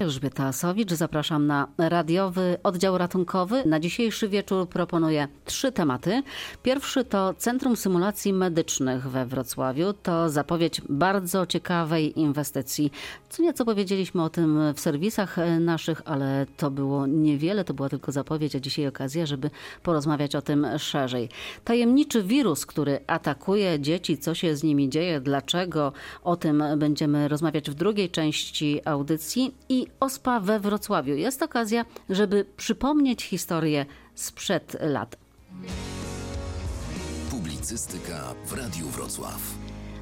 Elżbieta Asowicz, zapraszam na radiowy oddział ratunkowy. Na dzisiejszy wieczór proponuję trzy tematy. Pierwszy to Centrum Symulacji Medycznych we Wrocławiu. To zapowiedź bardzo ciekawej inwestycji. Co nieco powiedzieliśmy o tym w serwisach naszych, ale to było niewiele, to była tylko zapowiedź, a dzisiaj okazja, żeby porozmawiać o tym szerzej. Tajemniczy wirus, który atakuje dzieci, co się z nimi dzieje, dlaczego, o tym będziemy rozmawiać w drugiej części audycji i OSPA we Wrocławiu. Jest okazja, żeby przypomnieć historię sprzed lat. Publicystyka w Radiu Wrocław.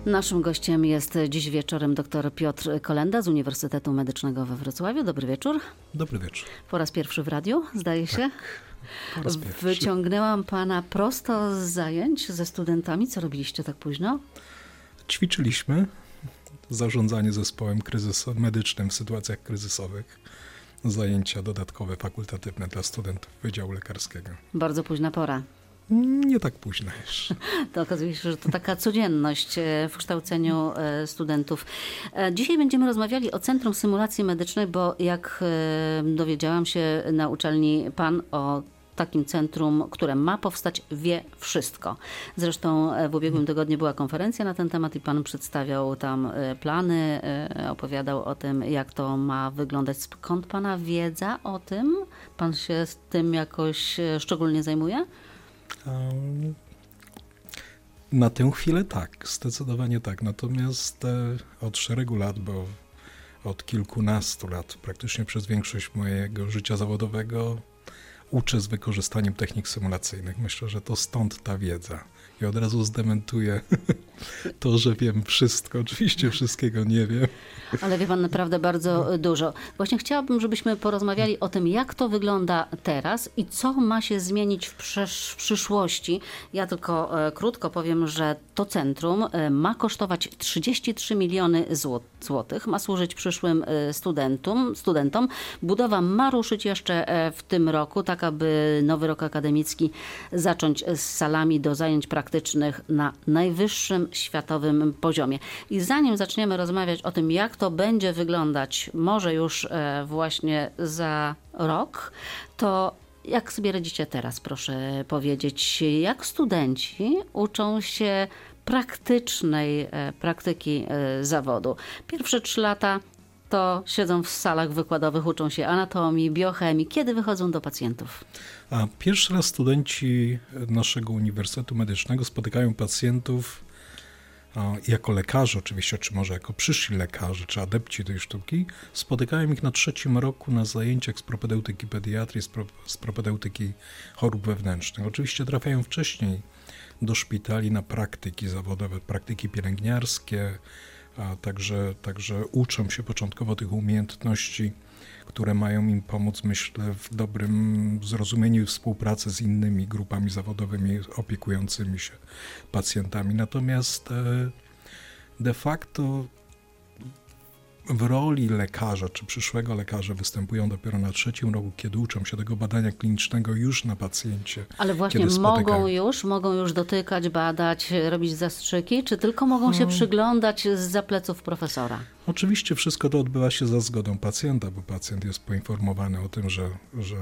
Naszym gościem jest dziś wieczorem dr Piotr Kolenda z Uniwersytetu Medycznego we Wrocławiu. Dobry wieczór. Dobry wieczór. Po raz pierwszy w radiu, zdaje się. Tak, po raz pierwszy. Wyciągnęłam pana prosto z zajęć ze studentami. Co robiliście tak późno? Ćwiczyliśmy zarządzanie zespołem kryzysowym, medycznym w sytuacjach kryzysowych, zajęcia dodatkowe, fakultatywne dla studentów Wydziału Lekarskiego. Bardzo późna pora. Nie tak późno już. To okazuje się, że to taka codzienność e, w kształceniu e, studentów. E, dzisiaj będziemy rozmawiali o Centrum Symulacji Medycznej, bo jak dowiedziałam się na uczelni pan o takim centrum, które ma powstać, wie wszystko. Zresztą e, w ubiegłym tygodniu była konferencja na ten temat i pan przedstawiał tam e, plany, e, opowiadał o tym, jak to ma wyglądać. Skąd pana wiedza o tym? Pan się z tym jakoś szczególnie zajmuje? Na tę chwilę tak, zdecydowanie tak. Natomiast od szeregu lat, bo od kilkunastu lat, praktycznie przez większość mojego życia zawodowego, uczę z wykorzystaniem technik symulacyjnych. Myślę, że to stąd ta wiedza. I od razu zdementuję to, że wiem wszystko. Oczywiście wszystkiego nie wiem. Ale wie pan naprawdę bardzo dużo. Właśnie chciałabym, żebyśmy porozmawiali o tym, jak to wygląda teraz i co ma się zmienić w, w przyszłości. Ja tylko e, krótko powiem, że to centrum e, ma kosztować 33 miliony złotych, ma służyć przyszłym e, studentom, studentom. Budowa ma ruszyć jeszcze w tym roku, tak aby nowy rok akademicki zacząć z salami do zajęć praktycznych na najwyższym światowym poziomie. I zanim zaczniemy rozmawiać o tym, jak to będzie wyglądać, może już właśnie za rok, to jak sobie radzicie teraz, proszę powiedzieć? Jak studenci uczą się praktycznej e, praktyki e, zawodu? Pierwsze trzy lata to siedzą w salach wykładowych, uczą się anatomii, biochemii. Kiedy wychodzą do pacjentów? A pierwszy raz studenci naszego Uniwersytetu Medycznego spotykają pacjentów jako lekarze oczywiście, czy może jako przyszli lekarze, czy adepci tej sztuki, spotykają ich na trzecim roku na zajęciach z propedeutyki pediatrii, z, pro, z propedeutyki chorób wewnętrznych. Oczywiście trafiają wcześniej do szpitali na praktyki zawodowe, praktyki pielęgniarskie, a także, także uczą się początkowo tych umiejętności, które mają im pomóc, myślę, w dobrym zrozumieniu współpracy z innymi grupami zawodowymi opiekującymi się pacjentami. Natomiast e, de facto w roli lekarza czy przyszłego lekarza występują dopiero na trzecim roku, kiedy uczą się tego badania klinicznego już na pacjencie. Ale właśnie mogą już, mogą już dotykać, badać, robić zastrzyki, czy tylko mogą się hmm. przyglądać z zapleców profesora? Oczywiście wszystko to odbywa się za zgodą pacjenta, bo pacjent jest poinformowany o tym, że, że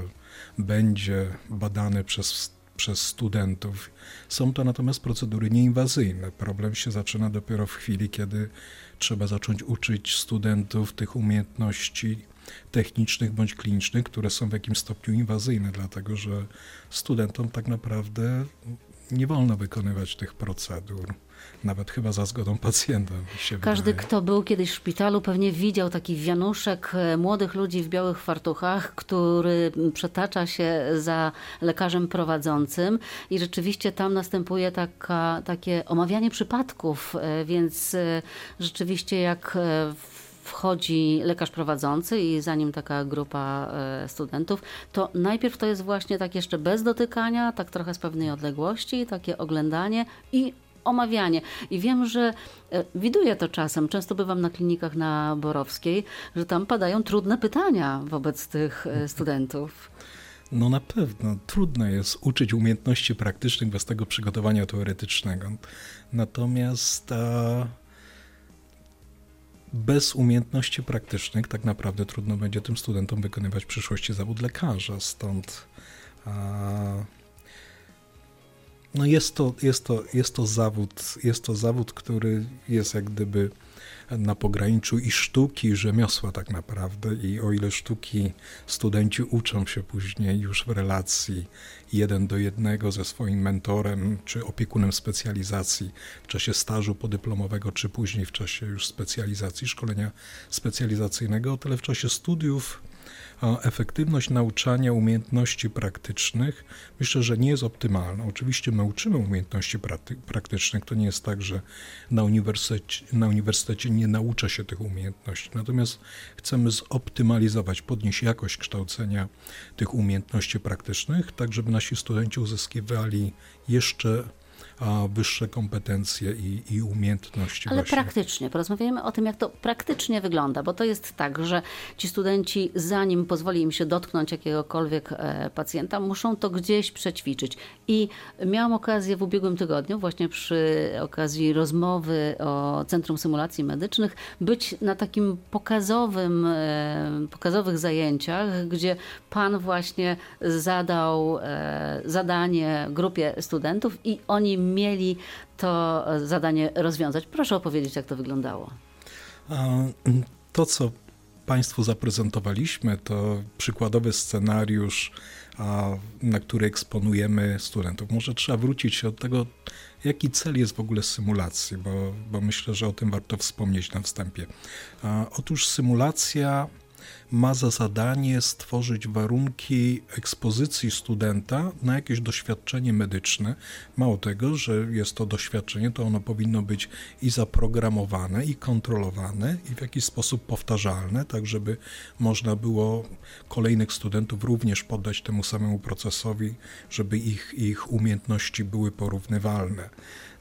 będzie badany przez przez studentów. Są to natomiast procedury nieinwazyjne. Problem się zaczyna dopiero w chwili, kiedy trzeba zacząć uczyć studentów tych umiejętności technicznych bądź klinicznych, które są w jakimś stopniu inwazyjne, dlatego że studentom tak naprawdę nie wolno wykonywać tych procedur nawet chyba za zgodą pacjenta. Każdy, wydaje. kto był kiedyś w szpitalu, pewnie widział taki wianuszek e, młodych ludzi w białych fartuchach, który przetacza się za lekarzem prowadzącym i rzeczywiście tam następuje taka, takie omawianie przypadków, e, więc e, rzeczywiście jak wchodzi lekarz prowadzący i zanim taka grupa studentów, to najpierw to jest właśnie tak jeszcze bez dotykania, tak trochę z pewnej odległości, takie oglądanie i omawianie. I wiem, że e, widuję to czasem, często bywam na klinikach na Borowskiej, że tam padają trudne pytania wobec tych e, studentów. No na pewno. Trudno jest uczyć umiejętności praktycznych bez tego przygotowania teoretycznego. Natomiast a, bez umiejętności praktycznych tak naprawdę trudno będzie tym studentom wykonywać w przyszłości zawód lekarza. Stąd a, no jest, to, jest, to, jest, to zawód, jest to zawód, który jest jak gdyby na pograniczu i sztuki, i rzemiosła tak naprawdę. I o ile sztuki studenci uczą się później już w relacji jeden do jednego ze swoim mentorem czy opiekunem specjalizacji w czasie stażu podyplomowego, czy później w czasie już specjalizacji, szkolenia specjalizacyjnego, o tyle w czasie studiów efektywność nauczania umiejętności praktycznych myślę, że nie jest optymalna. Oczywiście my uczymy umiejętności praktycznych. To nie jest tak, że na uniwersytecie, na uniwersytecie nie naucza się tych umiejętności. Natomiast chcemy zoptymalizować, podnieść jakość kształcenia tych umiejętności praktycznych, tak żeby nasi studenci uzyskiwali jeszcze a wyższe kompetencje i, i umiejętności. Ale właśnie. praktycznie, porozmawiajmy o tym, jak to praktycznie wygląda, bo to jest tak, że ci studenci, zanim pozwoli im się dotknąć jakiegokolwiek e, pacjenta, muszą to gdzieś przećwiczyć. I miałam okazję w ubiegłym tygodniu, właśnie przy okazji rozmowy o Centrum Symulacji Medycznych, być na takim pokazowym, e, pokazowych zajęciach, gdzie pan właśnie zadał e, zadanie grupie studentów i oni mieli to zadanie rozwiązać. Proszę opowiedzieć, jak to wyglądało. To, co Państwu zaprezentowaliśmy, to przykładowy scenariusz, na który eksponujemy studentów. Może trzeba wrócić się od tego, jaki cel jest w ogóle symulacji, bo, bo myślę, że o tym warto wspomnieć na wstępie. Otóż symulacja ma za zadanie stworzyć warunki ekspozycji studenta na jakieś doświadczenie medyczne. Mało tego, że jest to doświadczenie, to ono powinno być i zaprogramowane, i kontrolowane, i w jakiś sposób powtarzalne, tak żeby można było kolejnych studentów również poddać temu samemu procesowi, żeby ich, ich umiejętności były porównywalne.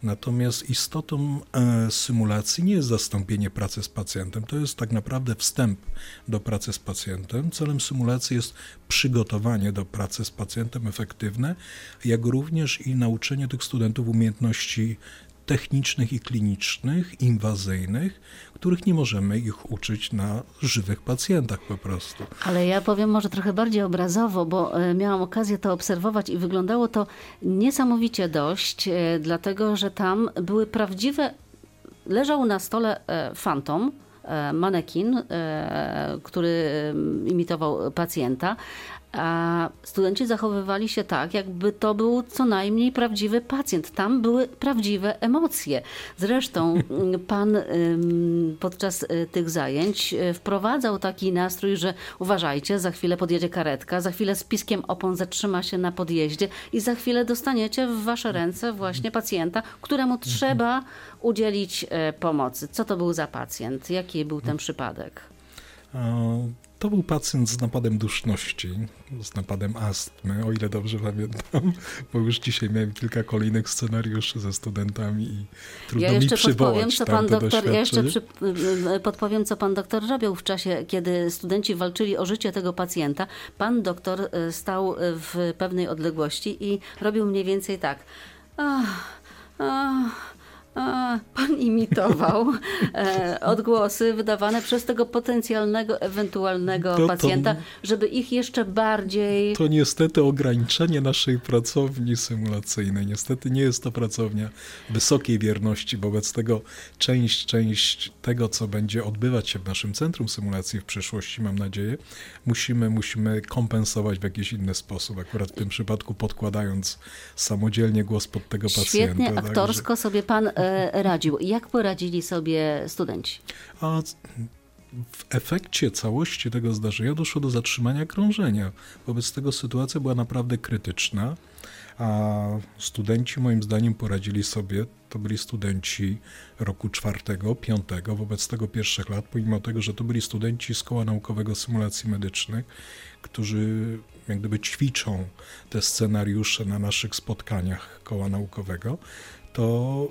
Natomiast istotą e, symulacji nie jest zastąpienie pracy z pacjentem, to jest tak naprawdę wstęp do pracy z pacjentem. Celem symulacji jest przygotowanie do pracy z pacjentem efektywne, jak również i nauczenie tych studentów umiejętności technicznych i klinicznych, inwazyjnych, których nie możemy ich uczyć na żywych pacjentach po prostu. Ale ja powiem może trochę bardziej obrazowo, bo e, miałam okazję to obserwować i wyglądało to niesamowicie dość, e, dlatego że tam były prawdziwe. Leżał na stole e, fantom, manekin, który imitował pacjenta, a studenci zachowywali się tak, jakby to był co najmniej prawdziwy pacjent. Tam były prawdziwe emocje. Zresztą mm, pan podczas y, tych zajęć y, wprowadzał taki nastrój, że uważajcie, za chwilę podjedzie karetka, za chwilę z piskiem opon zatrzyma się na podjeździe i za chwilę dostaniecie w wasze ręce właśnie pacjenta, któremu trzeba udzielić e, pomocy. Co to był za pacjent? Jaki był ten przypadek? To był pacjent z napadem duszności, z napadem astmy, o ile dobrze pamiętam, bo już dzisiaj miałem kilka kolejnych scenariuszy ze studentami i trudno ja mi przywołać co pan doktor, Ja jeszcze przy, podpowiem, co pan doktor robił w czasie, kiedy studenci walczyli o życie tego pacjenta. Pan doktor e, stał w pewnej odległości i robił mniej więcej tak. Ach, ach, pan imitował e, odgłosy wydawane przez tego potencjalnego, ewentualnego to, pacjenta, to, żeby ich jeszcze bardziej. To niestety ograniczenie naszej pracowni symulacyjnej. Niestety nie jest to pracownia wysokiej wierności. Wobec tego część, część tego, co będzie odbywać się w naszym centrum symulacji w przyszłości, mam nadzieję, musimy, musimy kompensować w jakiś inny sposób. Akurat w tym przypadku podkładając samodzielnie głos pod tego Świetnie, pacjenta. Świetnie, aktorsko sobie pan e, radził. Jak poradzili sobie studenci? A w efekcie całości tego zdarzenia doszło do zatrzymania krążenia. Wobec tego sytuacja była naprawdę krytyczna, a studenci moim zdaniem poradzili sobie, to byli studenci roku czwartego, piątego, wobec tego pierwszych lat, pomimo tego, że to byli studenci z Koła Naukowego Symulacji Medycznych, którzy jak gdyby ćwiczą te scenariusze na naszych spotkaniach Koła Naukowego, to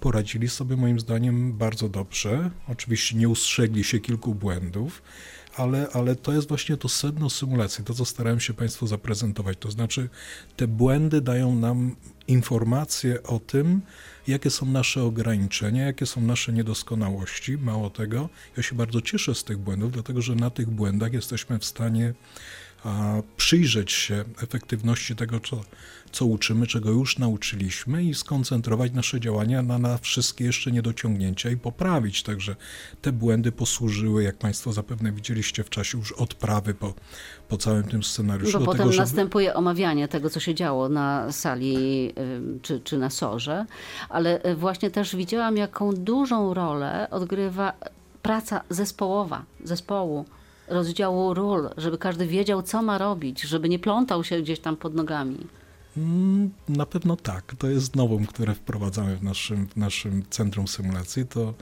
poradzili sobie moim zdaniem bardzo dobrze. Oczywiście nie ustrzegli się kilku błędów, ale, ale to jest właśnie to sedno symulacji, to co starałem się Państwu zaprezentować. To znaczy, te błędy dają nam informacje o tym, jakie są nasze ograniczenia, jakie są nasze niedoskonałości. Mało tego, ja się bardzo cieszę z tych błędów, dlatego że na tych błędach jesteśmy w stanie przyjrzeć się efektywności tego, co, co uczymy, czego już nauczyliśmy i skoncentrować nasze działania na, na wszystkie jeszcze niedociągnięcia i poprawić. Także te błędy posłużyły, jak Państwo zapewne widzieliście w czasie już odprawy po, po całym tym scenariuszu. Bo potem tego, żeby... następuje omawianie tego, co się działo na sali czy, czy na sorze, ale y, właśnie też widziałam, jaką dużą rolę odgrywa praca zespołowa, zespołu rozdziału ról, żeby każdy wiedział, co ma robić, żeby nie plątał się gdzieś tam pod nogami. Mm, na pewno tak. To jest nowum, które wprowadzamy w naszym, w naszym centrum symulacji. To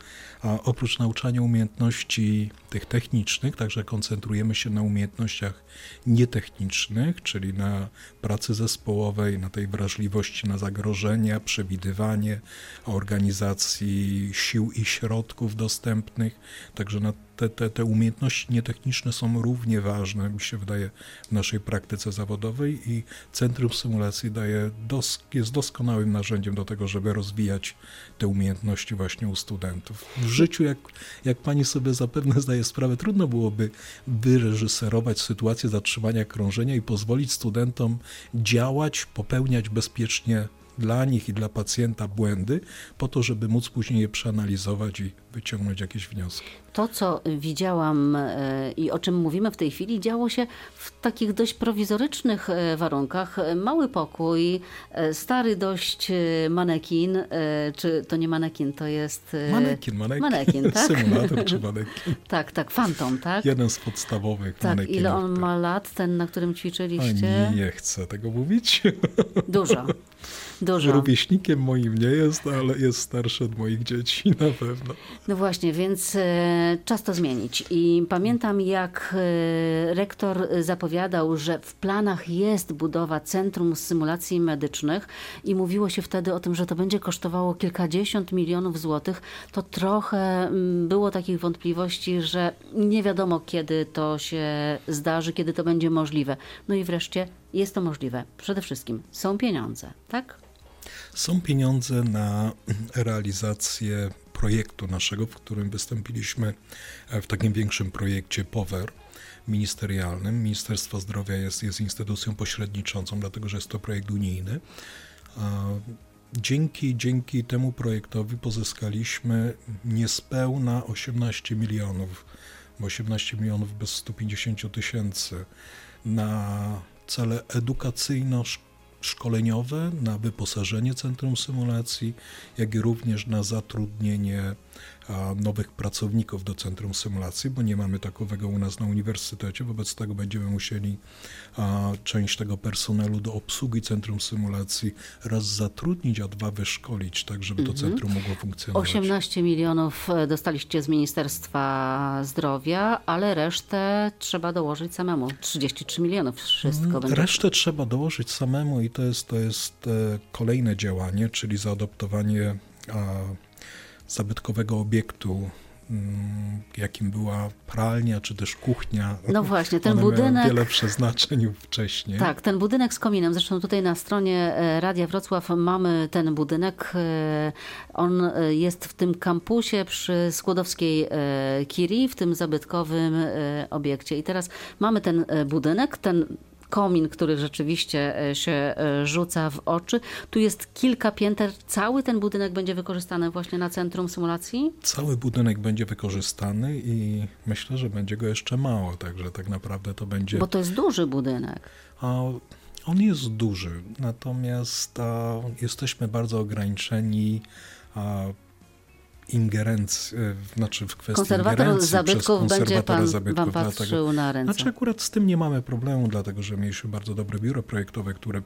a oprócz nauczania umiejętności tych technicznych, także koncentrujemy się na umiejętnościach nietechnicznych, czyli na pracy zespołowej, na tej wrażliwości na zagrożenia, przewidywanie, organizacji sił i środków dostępnych, także na te, te, te umiejętności nietechniczne są równie ważne, mi się wydaje, w naszej praktyce zawodowej i Centrum Symulacji daje dos, jest doskonałym narzędziem do tego, żeby rozwijać te umiejętności właśnie u studentów. W życiu, jak, jak pani sobie zapewne zdaje sprawę, trudno byłoby wyreżyserować sytuację zatrzymania krążenia i pozwolić studentom działać, popełniać bezpiecznie dla nich i dla pacjenta błędy, po to, żeby móc później je przeanalizować i wyciągnąć jakieś wnioski. To, co widziałam e, i o czym mówimy w tej chwili, działo się w takich dość prowizorycznych e, warunkach. Mały pokój, e, stary dość manekin, czy to nie manekin, to jest... Manekin, manekin. Manekin, tak? Symulator czy manekin. tak, tak, fantom, tak? Jeden z podstawowych Tak, manekinów. ile on tak. ma lat, ten, na którym ćwiczyliście? A nie chcę tego mówić. Dużo. Dużo. Rówieśnikiem moim nie jest, ale jest starszy od moich dzieci na pewno. No właśnie, więc e, czas to zmienić. I pamiętam, jak e, rektor zapowiadał, że w planach jest budowa Centrum Symulacji Medycznych i mówiło się wtedy o tym, że to będzie kosztowało kilkadziesiąt milionów złotych. To trochę było takich wątpliwości, że nie wiadomo, kiedy to się zdarzy, kiedy to będzie możliwe. No i wreszcie jest to możliwe. Przede wszystkim są pieniądze, tak? Są pieniądze na realizację projektu naszego, w którym wystąpiliśmy w takim większym projekcie POWER ministerialnym. Ministerstwo Zdrowia jest, jest instytucją pośredniczącą, dlatego że jest to projekt unijny. Dzięki, dzięki temu projektowi pozyskaliśmy niespełna 18 milionów, bo 18 milionów bez 150 tysięcy na cele edukacyjno-szkolne szkoleniowe na wyposażenie Centrum Symulacji, jak i również na zatrudnienie nowych pracowników do Centrum Symulacji, bo nie mamy takowego u nas na uniwersytecie, wobec tego będziemy musieli część tego personelu do obsługi Centrum Symulacji raz zatrudnić, a dwa wyszkolić, tak żeby to mhm. centrum mogło funkcjonować. 18 milionów e, dostaliście z Ministerstwa Zdrowia, ale resztę trzeba dołożyć samemu. 33 milionów wszystko mm, będzie. Resztę trzeba dołożyć samemu i to jest, to jest e, kolejne działanie, czyli zaadoptowanie zabytkowego obiektu, mm, jakim była pralnia czy też kuchnia. No właśnie, ten One budynek. wiele przeznaczeń wcześniej. Tak, ten budynek z kominem. Zresztą tutaj na stronie e, Radia Wrocław mamy ten budynek. E, on e, jest w tym kampusie przy Skłodowskiej Kiri, w tym zabytkowym obiekcie. I teraz mamy ten budynek, ten komin, który rzeczywiście e, się e, rzuca w oczy. Tu jest kilka pięter. Cały ten budynek będzie wykorzystany właśnie na centrum symulacji? Cały budynek będzie wykorzystany i myślę, że będzie go jeszcze mało, także tak naprawdę to będzie... Bo to jest duży budynek. A on jest duży, natomiast a, jesteśmy bardzo ograniczeni a, ingerencji, e, znaczy w kwestii konserwator zabytków będzie pan, zabytków, patrzył dlatego, na ręce. Znaczy akurat z tym nie mamy problemu, dlatego że mieliśmy bardzo dobre biuro projektowe, które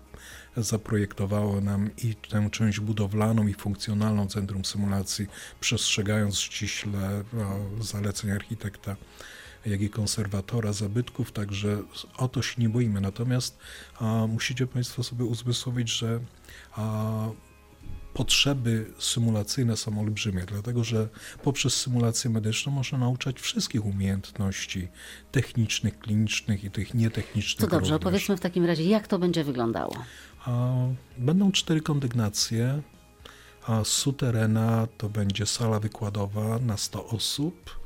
zaprojektowało nam i tę część budowlaną i funkcjonalną Centrum Symulacji, przestrzegając ściśle zaleceń architekta jak i konserwatora zabytków, także o to się nie boimy. Natomiast a, musicie Państwo sobie uzmysłowić, że a, potrzeby symulacyjne są olbrzymie, dlatego że poprzez symulację medyczną można nauczać wszystkich umiejętności technicznych, klinicznych i tych nietechnicznych. To dobrze, również. opowiedzmy w takim razie, jak to będzie wyglądało. Będą cztery kondygnacje. A suterena to będzie sala wykładowa na 100 osób.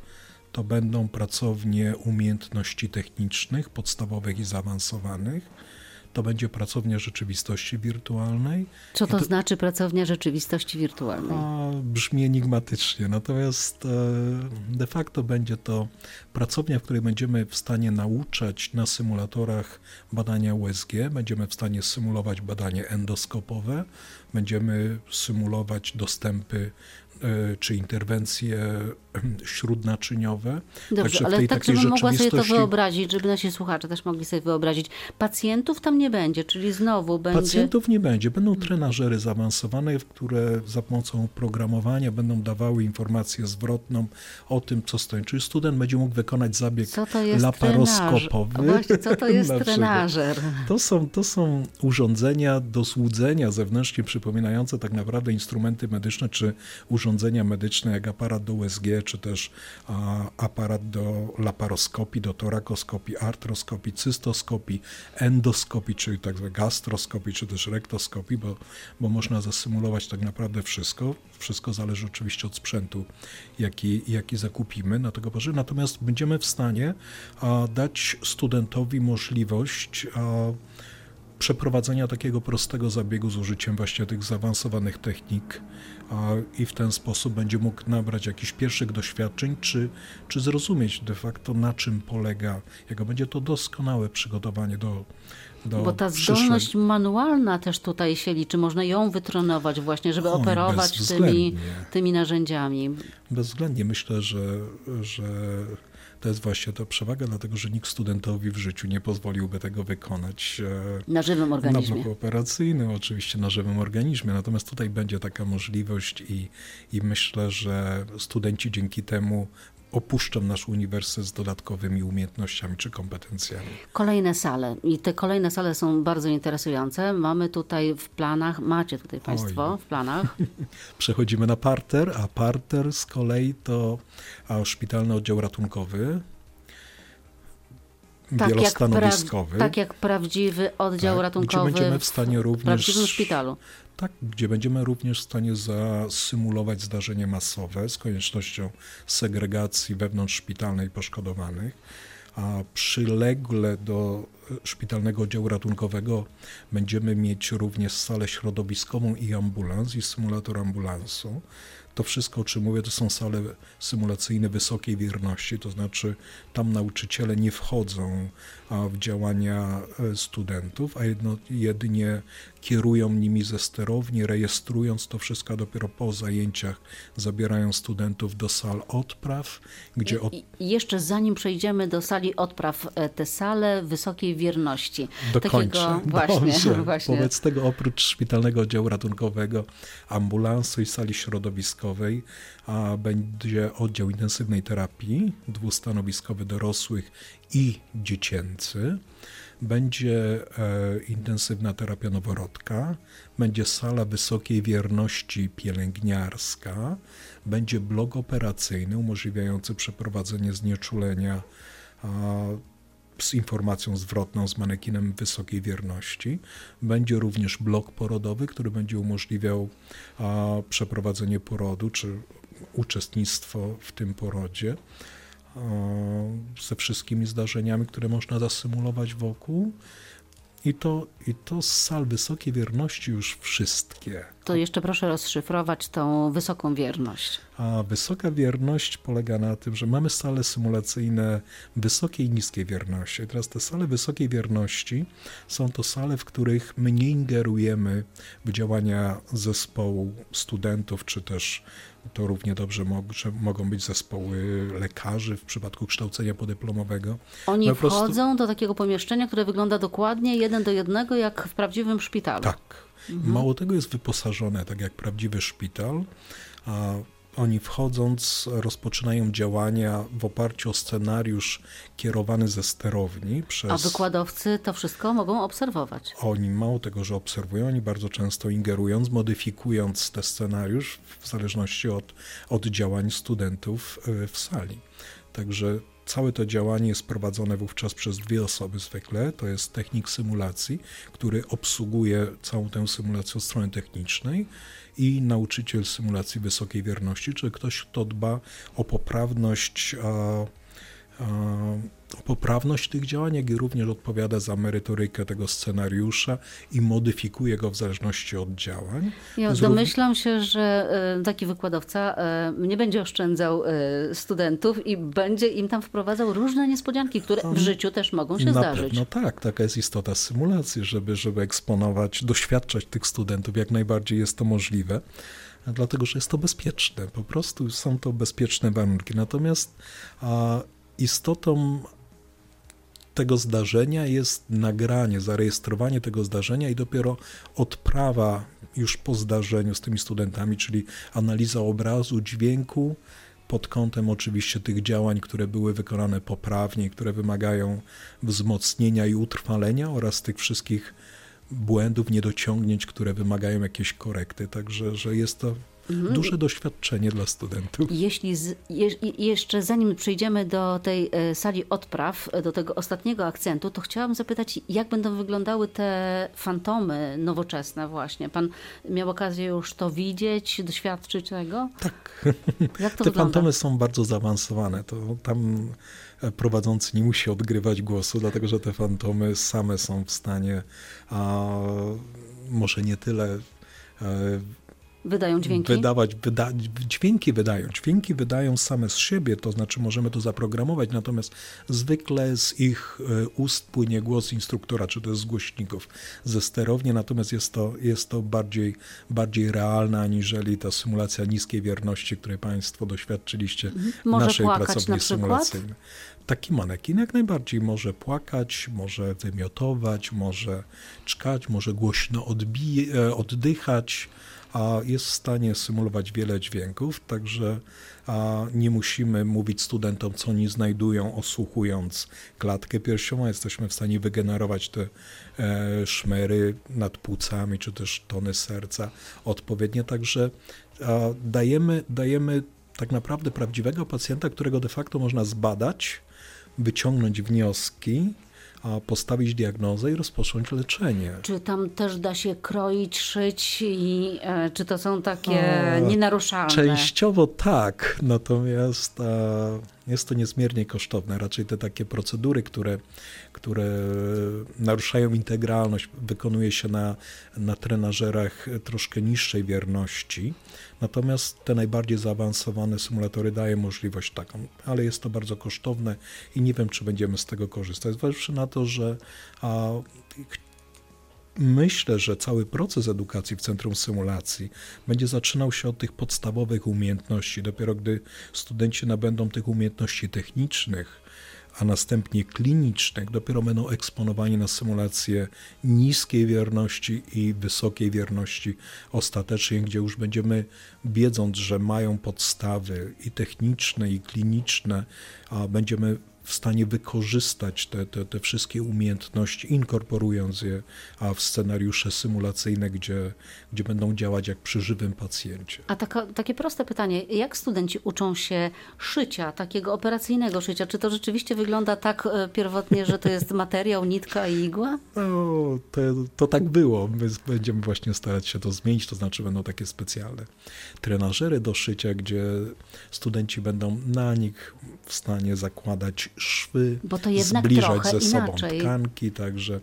To będą pracownie umiejętności technicznych, podstawowych i zaawansowanych to będzie pracownia rzeczywistości wirtualnej. Co to, to znaczy pracownia rzeczywistości wirtualnej? A, brzmi enigmatycznie, natomiast e, de facto będzie to pracownia, w której będziemy w stanie nauczać na symulatorach badania USG, będziemy w stanie symulować badanie endoskopowe, będziemy symulować dostępy czy interwencje śródnaczyniowe. Dobrze, Także ale tak, żebym mogła sobie to wyobrazić, żeby nasi słuchacze też mogli sobie wyobrazić. Pacjentów tam nie będzie, czyli znowu będzie... Pacjentów nie będzie. Będą trenażery zaawansowane, które za pomocą programowania będą dawały informację zwrotną o tym, co stoi. Czyli student będzie mógł wykonać zabieg laparoskopowy. Trenaż? Właśnie, co to jest trenażer? To są, to są urządzenia do słudzenia zewnętrznie przypominające tak naprawdę instrumenty medyczne, czy urządzenia urządzenia medyczne, jak aparat do USG, czy też aparat do laparoskopii, do torakoskopii, artroskopii, cystoskopii, endoskopii, czyli tak zwanej gastroskopii, czy też rektoskopii, bo, bo można zasymulować tak naprawdę wszystko. Wszystko zależy oczywiście od sprzętu, jaki, jaki zakupimy na tego porze. Natomiast będziemy w stanie dać studentowi możliwość przeprowadzenia takiego prostego zabiegu z użyciem właśnie tych zaawansowanych technik i w ten sposób będzie mógł nabrać jakichś pierwszych doświadczeń, czy, czy zrozumieć de facto na czym polega, jako będzie to doskonałe przygotowanie do, Bo ta zdolność manualna też tutaj się liczy, można ją wytrenować właśnie, żeby operować tymi, tymi narzędziami. Bezwzględnie. Myślę, że, że to jest właśnie ta przewaga, dlatego że nikt studentowi w życiu nie pozwoliłby tego wykonać e, na żywym organizmie. Na bloku operacyjnym, oczywiście na żywym organizmie. Natomiast tutaj będzie taka możliwość i, i myślę, że studenci dzięki temu opuszczą nasz uniwersytet z dodatkowymi umiejętnościami czy kompetencjami. Kolejne sale i te kolejne sale są bardzo interesujące. Mamy tutaj w planach, macie tutaj Państwo Oj. w planach. Przechodzimy na parter, a parter z kolei to a, szpitalny oddział ratunkowy, tak wielostanowiskowy. Jak tak jak prawdziwy oddział tak, ratunkowy gdzie będziemy w stanie również, w prawdziwym szpitalu. Tak, gdzie będziemy również w stanie zasymulować zdarzenie masowe z koniecznością segregacji wewnątrzszpitalnej poszkodowanych, a przylegle do szpitalnego oddziału ratunkowego będziemy mieć również salę środowiskową i ambulans i symulator ambulansu. To wszystko, o czym mówię, to są sale symulacyjne wysokiej wierności, to znaczy tam nauczyciele nie wchodzą w działania e, studentów, a jedno, jedynie kierują nimi ze sterowni, rejestrując to wszystko, dopiero po zajęciach zabierają studentów do sal odpraw, gdzie... Od... Jeszcze zanim przejdziemy do sali odpraw, e, te sale wysokiej wierności. Dokończę. Takiego, właśnie, Dobrze. właśnie. Wobec tego oprócz szpitalnego oddziału ratunkowego, ambulansu i sali środowiskowej, a będzie oddział intensywnej terapii, dwustanowiskowy dorosłych i dziecięcy. Będzie e, intensywna terapia noworodka, będzie sala wysokiej wierności pielęgniarska, będzie blok operacyjny umożliwiający przeprowadzenie znieczulenia z informacją zwrotną z manekinem wysokiej wierności. Będzie również blok porodowy, który będzie umożliwiał przeprowadzenie porodu czy uczestnictwo w tym porodzie ze wszystkimi zdarzeniami, które można zasymulować wokół. I to, I to z sal wysokiej wierności już wszystkie. To jeszcze proszę rozszyfrować tą wysoką wierność. A wysoka wierność polega na tym, że mamy sale symulacyjne wysokiej i niskiej wierności. I teraz te sale wysokiej wierności są to sale, w których my nie ingerujemy w działania zespołu studentów, czy też to równie dobrze mogą być zespoły lekarzy w przypadku kształcenia podyplomowego. Oni no wchodzą prostu... do takiego pomieszczenia, które wygląda dokładnie jeden do jednego, jak w prawdziwym szpitalu. Tak. Mhm. Mało tego jest wyposażone tak jak prawdziwy szpital, a oni wchodząc rozpoczynają działania w oparciu o scenariusz kierowany ze sterowni przez... A wykładowcy to wszystko mogą obserwować. Oni mało tego, że obserwują, oni bardzo często ingerując, modyfikując ten scenariusz w zależności od, od działań studentów e, w sali. Także Całe to działanie jest prowadzone wówczas przez dwie osoby zwykle. To jest technik symulacji, który obsługuje całą tę symulację od strony technicznej i nauczyciel symulacji wysokiej wierności, czyli ktoś, kto dba o poprawność o poprawność tych działań, jak i również odpowiada za merytorykę tego scenariusza i modyfikuje go w zależności od działań. Ja domyślam się, że e, taki wykładowca e, nie będzie oszczędzał e, studentów i będzie im tam wprowadzał różne niespodzianki, które w życiu też mogą się Na zdarzyć. No tak, taka jest istota symulacji, żeby, żeby eksponować, doświadczać tych studentów, jak najbardziej jest to możliwe dlatego że jest to bezpieczne. Po prostu są to bezpieczne warunki. Natomiast a, istotą tego zdarzenia jest nagranie, zarejestrowanie tego zdarzenia i dopiero odprawa już po zdarzeniu z tymi studentami, czyli analiza obrazu, dźwięku, pod kątem oczywiście tych działań, które były wykonane poprawnie, które wymagają wzmocnienia i utrwalenia oraz tych wszystkich błędów, niedociągnięć, które wymagają jakiejś korekty. Także że jest to Mhm. Duże doświadczenie dla studentów. Jeśli z, je, jeszcze zanim przejdziemy do tej e, sali odpraw, do tego ostatniego akcentu, to chciałam zapytać, jak będą wyglądały te fantomy nowoczesne właśnie? Pan miał okazję już to widzieć, doświadczyć tego? Tak. Jak to te wygląda? fantomy są bardzo zaawansowane. To tam e, prowadzący nie musi odgrywać głosu, dlatego że te fantomy same są w stanie, a może nie tyle e, Wydają dźwięki? Wydawać, wyda, dźwięki wydają. Dźwięki wydają same z siebie, to znaczy możemy to zaprogramować, natomiast zwykle z ich e, ust płynie głos instruktora, czy to jest z głośników ze sterowni, natomiast jest to, jest to bardziej, bardziej realne, aniżeli ta symulacja niskiej wierności, której Państwo doświadczyliście mhm. w naszej pracowni symulacyjnej. Taki manekin jak najbardziej może płakać, może wymiotować, może czkać, może głośno odbije, e, oddychać a jest w stanie symulować wiele dźwięków, także a nie musimy mówić studentom, co oni znajdują, osłuchując klatkę piersiową. Jesteśmy w stanie wygenerować te e, szmery nad płucami, czy też tony serca odpowiednio. Także dajemy, dajemy tak naprawdę prawdziwego pacjenta, którego de facto można zbadać, wyciągnąć wnioski postawić diagnozę i rozpocząć leczenie. Czy tam też da się kroić, szyć i e, czy to są takie A, nienaruszalne? Częściowo tak, natomiast jest to niezmiernie kosztowne. Raczej te takie procedury, które, które naruszają integralność, wykonuje się na, na trenażerach troszkę niższej wierności. Natomiast te najbardziej zaawansowane symulatory dają możliwość taką, ale jest to bardzo kosztowne i nie wiem, czy będziemy z tego korzystać. Zważywszy na to, że a, Myślę, że cały proces edukacji w centrum symulacji będzie zaczynał się od tych podstawowych umiejętności. Dopiero gdy studenci nabędą tych umiejętności technicznych, a następnie klinicznych, dopiero będą eksponowani na symulacje niskiej wierności i wysokiej wierności ostatecznej, gdzie już będziemy, wiedząc, że mają podstawy i techniczne, i kliniczne, a będziemy w stanie wykorzystać te, te, te wszystkie umiejętności, inkorporując je a w scenariusze symulacyjne, gdzie, gdzie będą działać jak przy żywym pacjencie. A taka, takie proste pytanie, jak studenci uczą się szycia, takiego operacyjnego szycia? Czy to rzeczywiście wygląda tak e, pierwotnie, że to jest materiał, nitka i igła? No, to, to tak było. My będziemy właśnie starać się to zmienić, to znaczy będą takie specjalne trenażery do szycia, gdzie studenci będą na nich w stanie zakładać szwy, Bo to jednak zbliżać ze sobą inaczej. tkanki, także,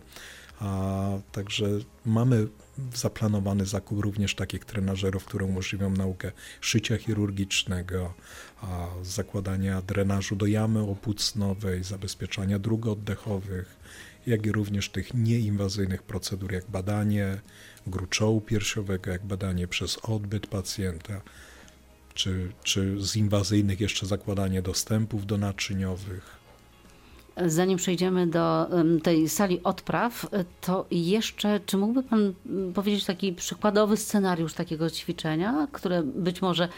a, także mamy zaplanowany zakup również takich trenażerów, które umożliwią naukę szycia chirurgicznego, a, zakładania drenażu do jamy opłucnowej, zabezpieczania dróg oddechowych, jak i również tych nieinwazyjnych procedur, jak badanie gruczołu piersiowego, jak badanie przez odbyt pacjenta, czy, czy z inwazyjnych jeszcze zakładanie dostępów do naczyniowych. Zanim przejdziemy do tej sali odpraw, to jeszcze, czy mógłby Pan powiedzieć taki przykładowy scenariusz takiego ćwiczenia, które być może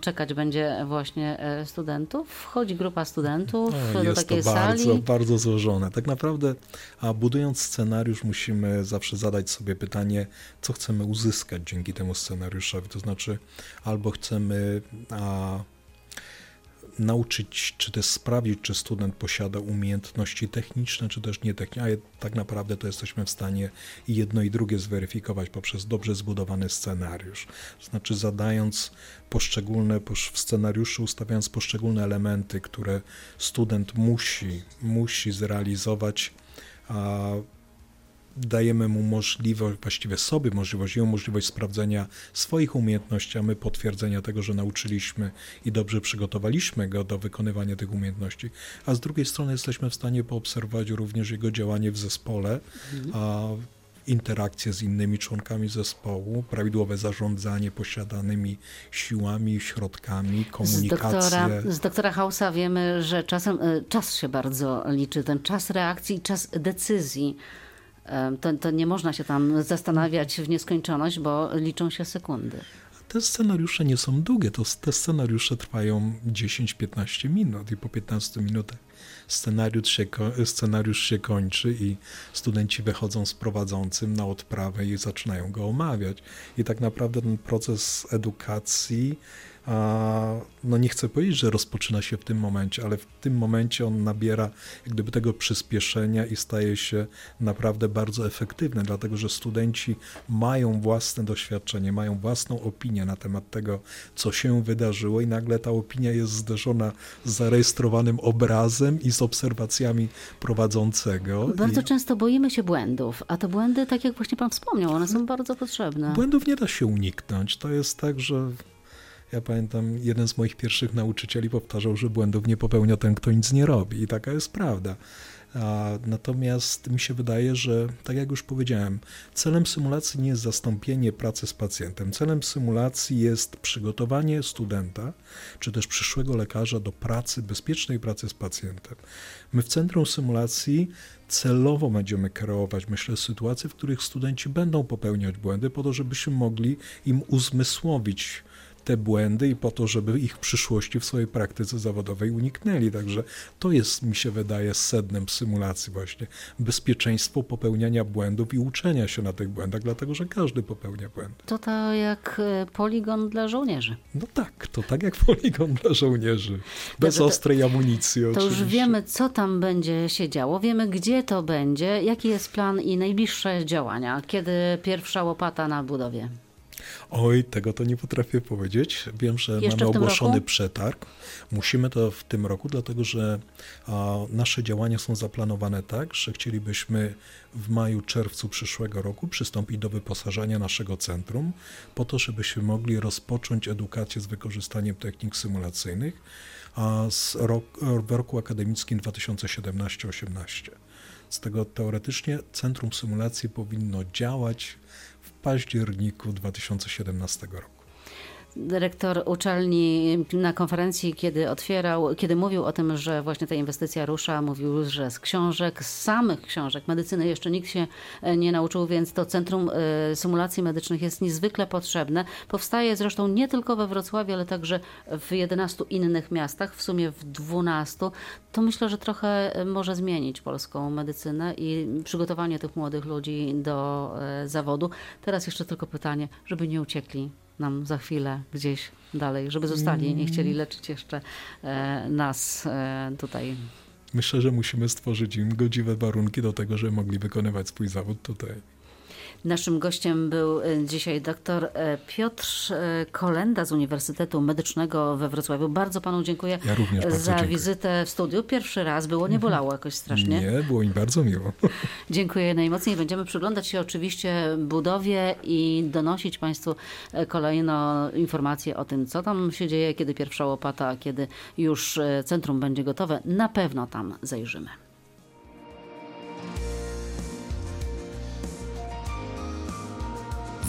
czekać będzie właśnie e, studentów? Wchodzi grupa studentów no, do takiej to bardzo, sali. bardzo złożone. Tak naprawdę, a budując scenariusz, musimy zawsze zadać sobie pytanie, co chcemy uzyskać dzięki temu scenariuszowi. To znaczy, albo chcemy a, nauczyć, czy też sprawdzić, czy student posiada umiejętności techniczne, czy też nietechniczne, a tak naprawdę to jesteśmy w stanie jedno i drugie zweryfikować poprzez dobrze zbudowany scenariusz. To znaczy zadając poszczególne, w scenariuszu ustawiając poszczególne elementy, które student musi, musi zrealizować, a dajemy mu możliwość, właściwie sobie możliwość, ją możliwość sprawdzenia swoich umiejętności, a my potwierdzenia tego, że nauczyliśmy i dobrze przygotowaliśmy go do wykonywania tych umiejętności, a z drugiej strony jesteśmy w stanie poobserwować również jego działanie w zespole, a interakcje z innymi członkami zespołu, prawidłowe zarządzanie posiadanymi siłami, środkami, komunikację. Z doktora, z doktora Hausa wiemy, że czasem e, czas się bardzo liczy, ten czas reakcji i czas decyzji. To, to nie można się tam zastanawiać w nieskończoność, bo liczą się sekundy. Te scenariusze nie są długie, to te scenariusze trwają 10-15 minut i po 15 minutach scenariusz się, scenariusz się kończy i studenci wychodzą z prowadzącym na odprawę i zaczynają go omawiać. I tak naprawdę ten proces edukacji no nie chcę powiedzieć, że rozpoczyna się w tym momencie, ale w tym momencie on nabiera jak gdyby tego przyspieszenia i staje się naprawdę bardzo efektywny, dlatego że studenci mają własne doświadczenie, mają własną opinię na temat tego, co się wydarzyło i nagle ta opinia jest zderzona z zarejestrowanym obrazem i z obserwacjami prowadzącego. Bardzo I... często boimy się błędów, a te błędy, tak jak właśnie pan wspomniał, one są bardzo potrzebne. Błędów nie da się uniknąć. To jest tak, że ja pamiętam, jeden z moich pierwszych nauczycieli powtarzał, że błędów nie popełnia ten, kto nic nie robi. I taka jest prawda. Natomiast mi się wydaje, że tak jak już powiedziałem, celem symulacji nie jest zastąpienie pracy z pacjentem. Celem symulacji jest przygotowanie studenta, czy też przyszłego lekarza do pracy, bezpiecznej pracy z pacjentem. My w centrum symulacji celowo będziemy kreować, myślę, sytuacje, w których studenci będą popełniać błędy, po to, żebyśmy mogli im uzmysłowić, te błędy i po to, żeby ich w przyszłości w swojej praktyce zawodowej uniknęli. Także to jest, mi się wydaje, sednem symulacji właśnie. Bezpieczeństwo popełniania błędów i uczenia się na tych błędach, dlatego że każdy popełnia błędy. To to jak e, poligon dla żołnierzy. No tak, to tak jak poligon dla żołnierzy. Bez Dobrze, ostrej amunicji to oczywiście. już wiemy, co tam będzie się działo, wiemy, gdzie to będzie, jaki jest plan i najbliższe działania, kiedy pierwsza łopata na budowie. Oj, tego to nie potrafię powiedzieć. Wiem, że Jeszcze mamy ogłoszony roku? przetarg. Musimy to w tym roku, dlatego że a, nasze działania są zaplanowane tak, że chcielibyśmy w maju, czerwcu przyszłego roku przystąpić do wyposażenia naszego centrum, po to, żebyśmy mogli rozpocząć edukację z wykorzystaniem technik symulacyjnych a z rok, w roku akademickim 2017-18. Z tego teoretycznie Centrum Symulacji powinno działać październiku 2017 roku dyrektor uczelni na konferencji, kiedy otwierał, kiedy mówił o tym, że właśnie ta inwestycja rusza, mówił, że z książek, z samych książek medycyny jeszcze nikt się e, nie nauczył, więc to Centrum e, Symulacji Medycznych jest niezwykle potrzebne. Powstaje zresztą nie tylko we Wrocławiu, ale także w 11 innych miastach, w sumie w 12. To myślę, że trochę e, może zmienić polską medycynę i przygotowanie tych młodych ludzi do zawodu. Teraz jeszcze tylko pytanie, żeby nie uciekli nam za chwilę gdzieś dalej, żeby zostali i nie chcieli leczyć jeszcze e, nas e, tutaj. Myślę, że musimy stworzyć im godziwe warunki do tego, żeby mogli wykonywać swój zawód tutaj. Naszym gościem był e, dzisiaj dr e, Piotr e, Kolenda z Uniwersytetu Medycznego we Wrocławiu. Bardzo panu dziękuję ja za dziękuję. wizytę w studiu. Pierwszy raz było, nie bolało jakoś strasznie. Nie, było mi bardzo miło. Dziękuję najmocniej. Będziemy przyglądać się oczywiście budowie i donosić państwu kolejno informacje o tym, co tam się dzieje, kiedy pierwsza łopata, kiedy już centrum będzie gotowe. Na pewno tam zajrzymy.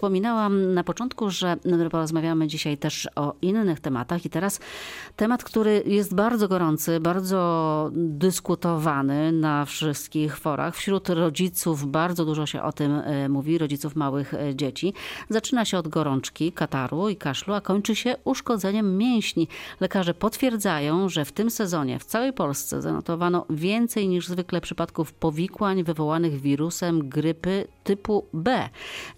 Wspominałam na początku, że porozmawiamy dzisiaj też o innych tematach i teraz temat, który jest bardzo gorący, bardzo dyskutowany na wszystkich forach. Wśród rodziców bardzo dużo się o tym e, mówi, rodziców małych e, dzieci. Zaczyna się od gorączki, kataru i kaszlu, a kończy się uszkodzeniem mięśni. Lekarze potwierdzają, że w tym sezonie w całej Polsce zanotowano więcej niż zwykle przypadków powikłań wywołanych wirusem grypy typu B.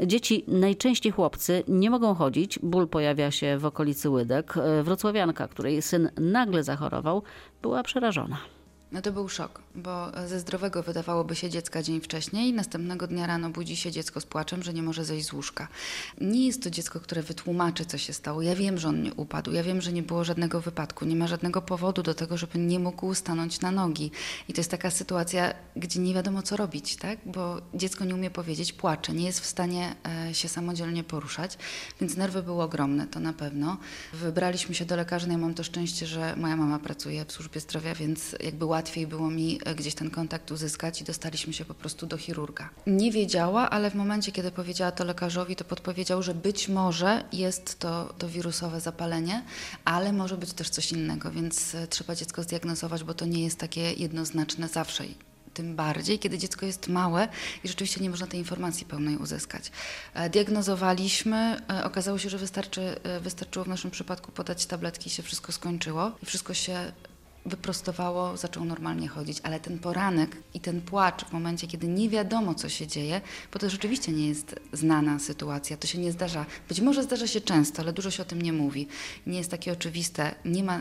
Dzieci, najczęściej chłopcy, nie mogą chodzić. Ból pojawia się w okolicy łydek. Wrocławianka, której syn nagle zachorował, była przerażona. No to był szok, bo ze zdrowego wydawałoby się dziecka dzień wcześniej, następnego dnia rano budzi się dziecko z płaczem, że nie może zejść z łóżka. Nie jest to dziecko, które wytłumaczy, co się stało. Ja wiem, że on nie upadł, ja wiem, że nie było żadnego wypadku, nie ma żadnego powodu do tego, żeby nie mógł stanąć na nogi. I to jest taka sytuacja, gdzie nie wiadomo, co robić, tak? bo dziecko nie umie powiedzieć, płacze, nie jest w stanie e, się samodzielnie poruszać, więc nerwy były ogromne, to na pewno. Wybraliśmy się do lekarzy, no ja mam to szczęście, że moja mama pracuje w służbie zdrowia, więc jakby łatwiej było mi gdzieś ten kontakt uzyskać i dostaliśmy się po prostu do chirurga. Nie wiedziała, ale w momencie, kiedy powiedziała to lekarzowi, to podpowiedział, że być może jest to, to wirusowe zapalenie, ale może być też coś innego, więc e, trzeba dziecko zdiagnozować, bo to nie jest takie jednoznaczne zawsze tym bardziej, kiedy dziecko jest małe i rzeczywiście nie można tej informacji pełnej uzyskać. E, diagnozowaliśmy, okazało się, że wystarczy, wystarczyło w naszym przypadku podać tabletki i się wszystko skończyło i wszystko się wyprostowało, zaczął normalnie chodzić, ale ten poranek i ten płacz w momencie, kiedy nie wiadomo, co się dzieje, bo to rzeczywiście nie jest znana sytuacja, to się nie zdarza, być może zdarza się często, ale dużo się o tym nie mówi. Nie jest takie oczywiste, nie ma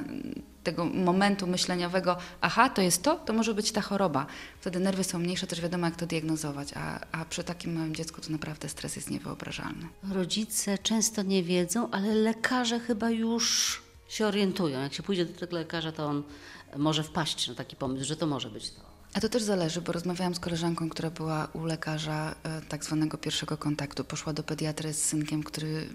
tego momentu myśleniowego, aha, to jest to, to może być ta choroba. Wtedy nerwy są mniejsze, też wiadomo, jak to diagnozować, a, a przy takim małym dziecku to naprawdę stres jest niewyobrażalny. Rodzice często nie wiedzą, ale lekarze chyba już się orientują. Jak się pójdzie do tego lekarza, to on może wpaść na taki pomysł, że to może być to. A to też zależy, bo rozmawiałam z koleżanką, która była u lekarza e, tak zwanego pierwszego kontaktu. Poszła do pediatry z synkiem, który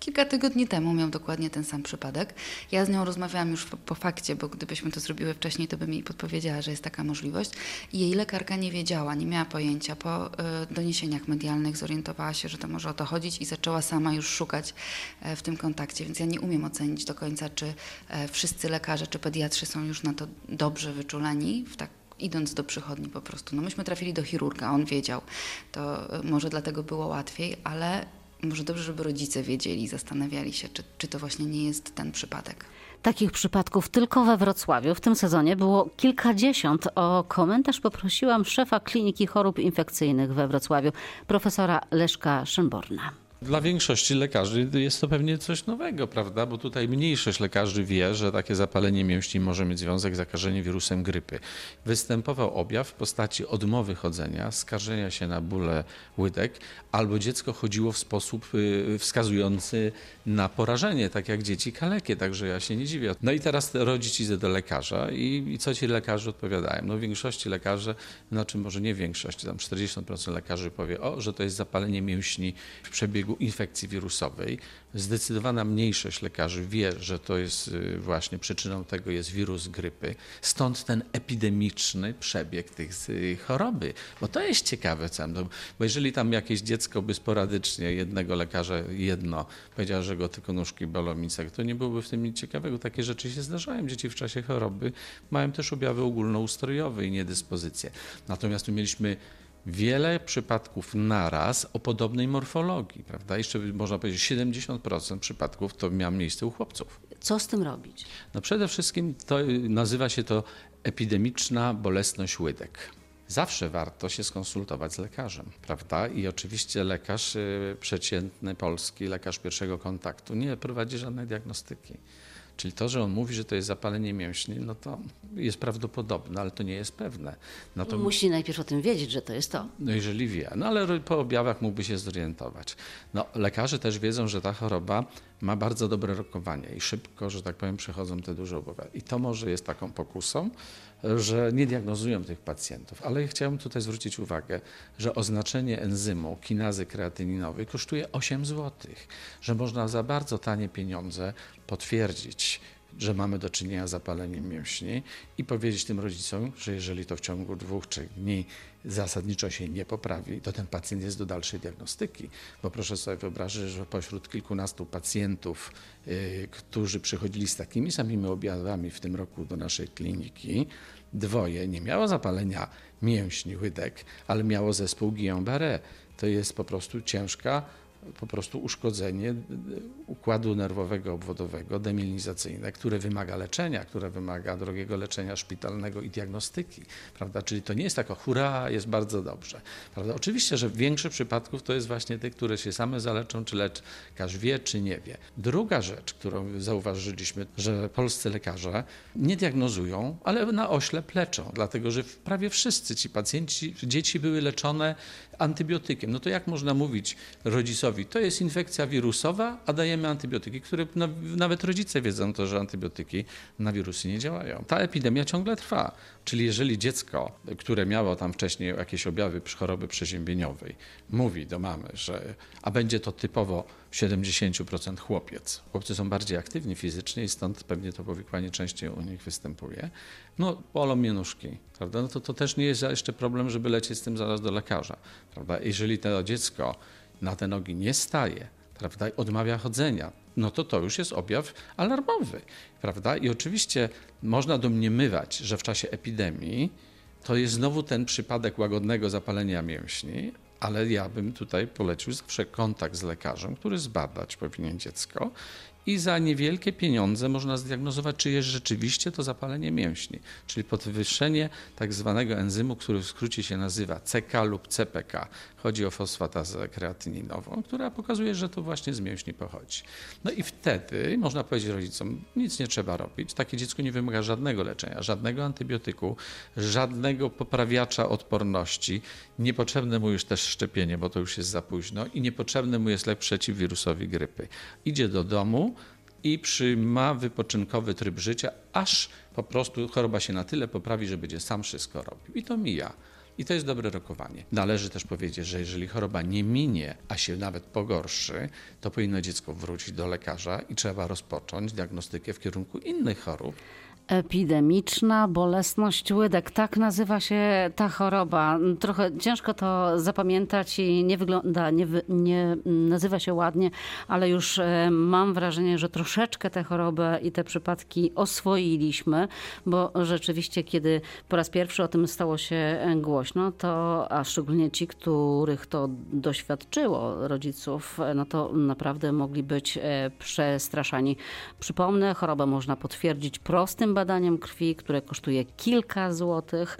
kilka tygodni temu miał dokładnie ten sam przypadek. Ja z nią rozmawiałam już po, fakcie, bo gdybyśmy to zrobiły wcześniej, to by mi podpowiedziała, że jest taka możliwość. I jej lekarka nie wiedziała, nie miała pojęcia. Po y, doniesieniach medialnych zorientowała się, że to może o to chodzić i zaczęła sama już szukać y, w tym kontakcie. Więc ja nie umiem ocenić do końca, czy y, wszyscy lekarze, czy pediatrzy są już na to dobrze wyczuleni w tak idąc do przychodni po prostu. No myśmy trafili do chirurga, on wiedział. To może dlatego było łatwiej, ale może dobrze, żeby rodzice wiedzieli, zastanawiali się, czy, czy to właśnie nie jest ten przypadek. Takich przypadków tylko we Wrocławiu w tym sezonie było kilkadziesiąt. O komentarz poprosiłam szefa Kliniki Chorób Infekcyjnych we Wrocławiu, profesora Leszka Szymborna. Dla większości lekarzy jest to pewnie coś nowego, prawda? Bo tutaj mniejszość lekarzy wie, że takie zapalenie mięśni może mieć związek z zakażeniem wirusem grypy. Występował objaw w postaci odmowy chodzenia, skarżenia się na bóle łydek, albo dziecko chodziło w sposób y, wskazujący na porażenie, tak jak dzieci kalekie, także ja się nie dziwię. No i teraz rodzic idzie do lekarza i, i co ci lekarze odpowiadają? No w większości lekarzy, znaczy może nie większość, tam 40% lekarzy powie, o, że to jest zapalenie mięśni w przebiegu przebiegu infekcji wirusowej. Zdecydowana mniejszość lekarzy wie, że to jest y, właśnie przyczyną tego jest wirus grypy. Stąd ten epidemiczny przebieg tych y, choroby. Bo to jest ciekawe, bo jeżeli tam jakieś dziecko by sporadycznie jednego lekarza jedno powiedział, że go tylko nóżki bolą to nie byłoby w tym nic ciekawego. Takie rzeczy się zdarzają. Dzieci w czasie choroby mają też objawy ogólnoustrojowe i niedyspozycje. Natomiast tu mieliśmy wiele przypadków naraz o podobnej morfologii, prawda? Jeszcze można powiedzieć 70% przypadków to miało miejsce u chłopców. Co z tym robić? No przede wszystkim to nazywa się to epidemiczna bolesność łydek. Zawsze warto się skonsultować z lekarzem, prawda? I oczywiście lekarz y, przeciętny polski, lekarz pierwszego kontaktu nie prowadzi żadnej diagnostyki. Czyli to, że on mówi, że to jest zapalenie mięśni, no to jest prawdopodobne, ale to nie jest pewne. No to... Musi najpierw o tym wiedzieć, że to jest to. No jeżeli wie, no ale po objawach mógłby się zorientować. No lekarze też wiedzą, że ta choroba ma bardzo dobre rokowanie i szybko, że tak powiem, przechodzą te duże objawy. I to może jest taką pokusą, że nie diagnozują tych pacjentów. Ale chciałbym tutaj zwrócić uwagę, że oznaczenie enzymu kinazy kreatyninowej kosztuje 8 zł, że można za bardzo tanie pieniądze potwierdzić że mamy do czynienia z zapaleniem mięśni i powiedzieć tym rodzicom, że jeżeli to w ciągu dwóch, trzech dni zasadniczo się nie poprawi, to ten pacjent jest do dalszej diagnostyki. Bo proszę sobie wyobrazić, że pośród kilkunastu pacjentów, yy, którzy przychodzili z takimi samymi objawami w tym roku do naszej kliniki, dwoje nie miało zapalenia mięśni, łydek, ale miało zespół Guillain-Barré. To jest po prostu ciężka po prostu uszkodzenie układu nerwowego obwodowego, demilinizacyjne, które wymaga leczenia, które wymaga drogiego leczenia szpitalnego i diagnostyki, prawda? Czyli to nie jest tak, o hurra, jest bardzo dobrze, prawda? Oczywiście, że większość przypadków to jest właśnie te, które się same zaleczą, czy lekarz wie, czy nie wie. Druga rzecz, którą zauważyliśmy, że polscy lekarze nie diagnozują, ale na oślep leczą, dlatego że prawie wszyscy ci pacjenci, dzieci były leczone antybiotykiem. No to jak można mówić rodzicowi, to jest infekcja wirusowa, a dajemy antybiotyki, które no, nawet rodzice wiedzą to, że antybiotyki na wirusy nie działają. Ta epidemia ciągle trwa. Czyli jeżeli dziecko, które miało tam wcześniej jakieś objawy choroby przeziębieniowej, mówi do mamy, że a będzie to typowo 70% chłopiec. Chłopcy są bardziej aktywni fizycznie i stąd pewnie to powikłanie częściej u nich występuje. No, bolą mnie nóżki, prawda? No to, to też nie jest jeszcze problem, żeby lecieć z tym zaraz do lekarza, prawda? Jeżeli to dziecko na te nogi nie staje, prawda, odmawia chodzenia, no to to już jest objaw alarmowy, prawda? I oczywiście można domniemywać, że w czasie epidemii to jest znowu ten przypadek łagodnego zapalenia mięśni, ale ja bym tutaj polecił zawsze kontakt z lekarzem, który zbadać powinien dziecko i za niewielkie pieniądze można zdiagnozować, czy jest rzeczywiście to zapalenie mięśni, czyli podwyższenie tak zwanego enzymu, który w skrócie się nazywa CK lub CPK. Chodzi o fosfatazę kreatyninową, która pokazuje, że to właśnie z mięśni pochodzi. No i wtedy można powiedzieć rodzicom, nic nie trzeba robić. Takie dziecko nie wymaga żadnego leczenia, żadnego antybiotyku, żadnego poprawiacza odporności. Niepotrzebne mu już też szczepienie, bo to już jest za późno i niepotrzebny mu jest lek przeciwwirusowi grypy. Idzie do domu, i ma wypoczynkowy tryb życia, aż po prostu choroba się na tyle poprawi, że będzie sam wszystko robił. I to mija. I to jest dobre rokowanie. Należy też powiedzieć, że jeżeli choroba nie minie, a się nawet pogorszy, to powinno dziecko wrócić do lekarza i trzeba rozpocząć diagnostykę w kierunku innych chorób. Epidemiczna bolesność łydek. Tak nazywa się ta choroba. Trochę ciężko to zapamiętać i nie wygląda, nie, nie nazywa się ładnie, ale już e, mam wrażenie, że troszeczkę tę chorobę i te przypadki oswoiliśmy, bo rzeczywiście, kiedy po raz pierwszy o tym stało się głośno, to a szczególnie ci, których to doświadczyło rodziców, no to naprawdę mogli być e, przestraszani. Przypomnę, chorobę można potwierdzić prostym badaniem krwi, które kosztuje kilka złotych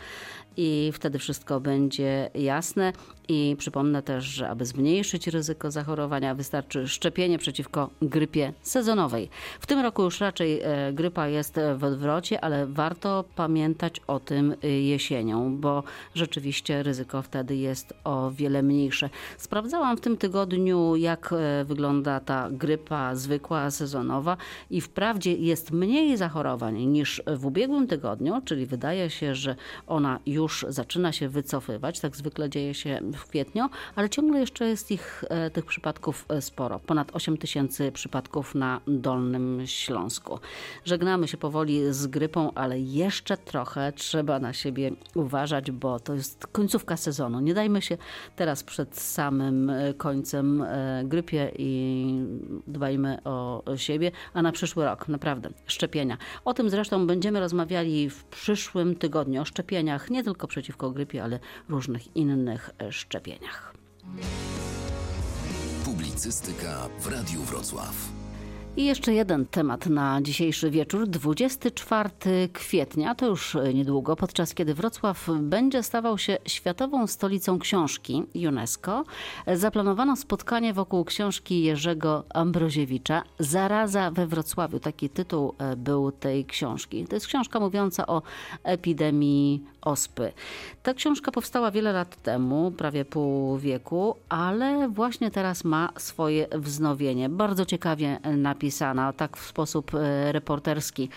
i wtedy wszystko będzie jasne. I przypomnę też, że aby zmniejszyć ryzyko zachorowania, wystarczy szczepienie przeciwko grypie sezonowej. W tym roku już raczej e, grypa jest w odwrocie, ale warto pamiętać o tym e, jesienią, bo rzeczywiście ryzyko wtedy jest o wiele mniejsze. Sprawdzałam w tym tygodniu, jak e, wygląda ta grypa zwykła, sezonowa, i wprawdzie jest mniej zachorowań niż w ubiegłym tygodniu, czyli wydaje się, że ona już zaczyna się wycofywać. Tak zwykle dzieje się w kwietniu, ale ciągle jeszcze jest ich, e, tych przypadków e, sporo. Ponad 8 tysięcy przypadków na Dolnym Śląsku. Żegnamy się powoli z grypą, ale jeszcze trochę trzeba na siebie uważać, bo to jest końcówka sezonu. Nie dajmy się teraz przed samym e, końcem grypie i dbajmy o siebie, a na przyszły rok naprawdę szczepienia. O tym zresztą będziemy rozmawiali w przyszłym tygodniu o szczepieniach nie tylko przeciwko grypie, ale różnych innych szczepieniach szczepieniach. Publicystyka w Radiu Wrocław. I jeszcze jeden temat na dzisiejszy wieczór. 24 kwietnia, to już niedługo, podczas kiedy Wrocław będzie stawał się światową stolicą książki UNESCO, zaplanowano spotkanie wokół książki Jerzego Ambroziewicza Zaraza we Wrocławiu. Taki tytuł e, był tej książki. To jest książka mówiąca o epidemii ospy. Ta książka powstała wiele lat temu, prawie pół wieku, ale właśnie teraz ma swoje wznowienie. Bardzo ciekawie napisana, tak w sposób e, reporterski.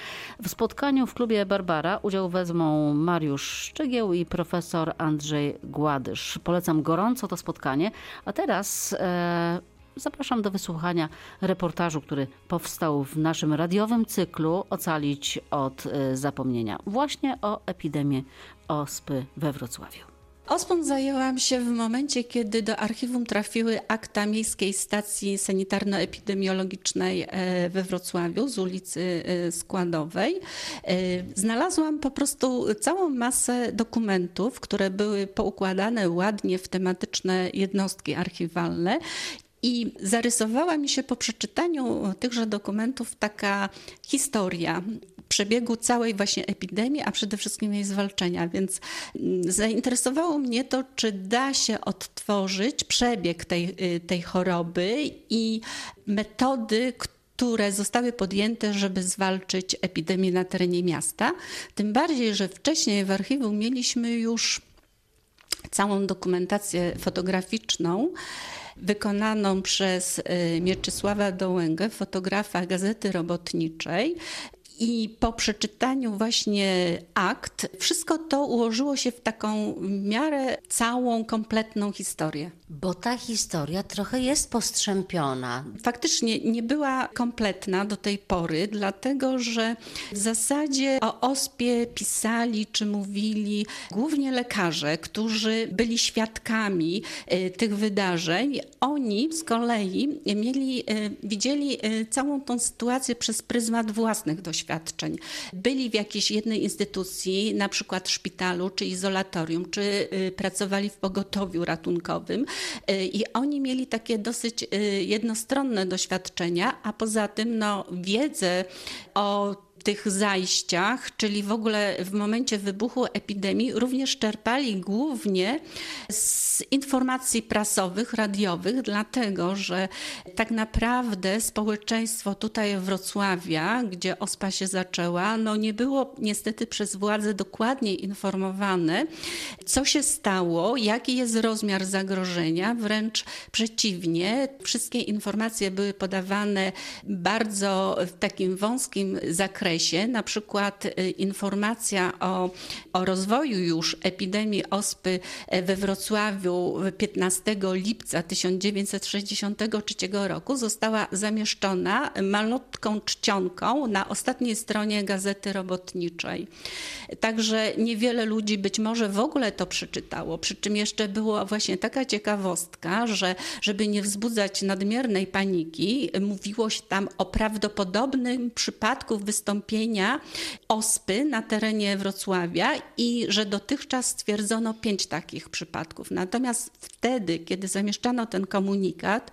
W spotkaniu w klubie Barbara udział wezmą Mariusz Szczygieł i profesor Andrzej Gładysz. Polecam gorąco to spotkanie. A teraz e, zapraszam do wysłuchania reportażu, który powstał w naszym radiowym cyklu Ocalić od y, zapomnienia, właśnie o epidemii ospy we Wrocławiu. Ospą zajęłam się w momencie, kiedy do archiwum trafiły akta Miejskiej Stacji Sanitarno-Epidemiologicznej e, we Wrocławiu z ulicy e, Składowej. E, znalazłam po prostu całą masę dokumentów, które były poukładane ładnie w tematyczne jednostki archiwalne i zarysowała mi się po przeczytaniu tychże dokumentów taka historia przebiegu całej właśnie epidemii, a przede wszystkim jej zwalczenia. Więc mm, zainteresowało mnie to, czy da się odtworzyć przebieg tej, y, tej choroby i metody, które zostały podjęte, żeby zwalczyć epidemię na terenie miasta. Tym bardziej, że wcześniej w archiwum mieliśmy już całą dokumentację fotograficzną wykonaną przez y, Mieczysława Dołęgę, fotografa Gazety Robotniczej. I po przeczytaniu właśnie akt, wszystko to ułożyło się w taką miarę całą, kompletną historię. Bo ta historia trochę jest postrzępiona. Faktycznie nie była kompletna do tej pory, dlatego że w zasadzie o ospie pisali czy mówili głównie lekarze, którzy byli świadkami e, tych wydarzeń. Oni z kolei mieli, e, widzieli e, całą tą sytuację przez pryzmat własnych doświadczeń. Byli w jakiejś jednej instytucji, na przykład szpitalu czy izolatorium, czy pracowali w pogotowiu ratunkowym i oni mieli takie dosyć y, jednostronne doświadczenia, a poza tym no, wiedzę o tych zajściach, czyli w ogóle w momencie wybuchu epidemii, również czerpali głównie z informacji prasowych, radiowych, dlatego że tak naprawdę społeczeństwo tutaj Wrocławia, gdzie ospa się zaczęła, no nie było niestety przez władze dokładnie informowane, co się stało, jaki jest rozmiar zagrożenia, wręcz przeciwnie, wszystkie informacje były podawane bardzo w takim wąskim zakresie, zakresie, na przykład y, informacja o, o rozwoju już epidemii ospy e, we Wrocławiu 15 lipca 1963 roku została zamieszczona malutką czcionką na ostatniej stronie Gazety Robotniczej. Także niewiele ludzi być może w ogóle to przeczytało. Przy czym jeszcze była właśnie taka ciekawostka, że żeby nie wzbudzać nadmiernej paniki, mówiło się tam o prawdopodobnym przypadku wystąpienia wystąpienia ospy na terenie Wrocławia i że dotychczas stwierdzono pięć takich przypadków. Natomiast wtedy, kiedy zamieszczano ten komunikat,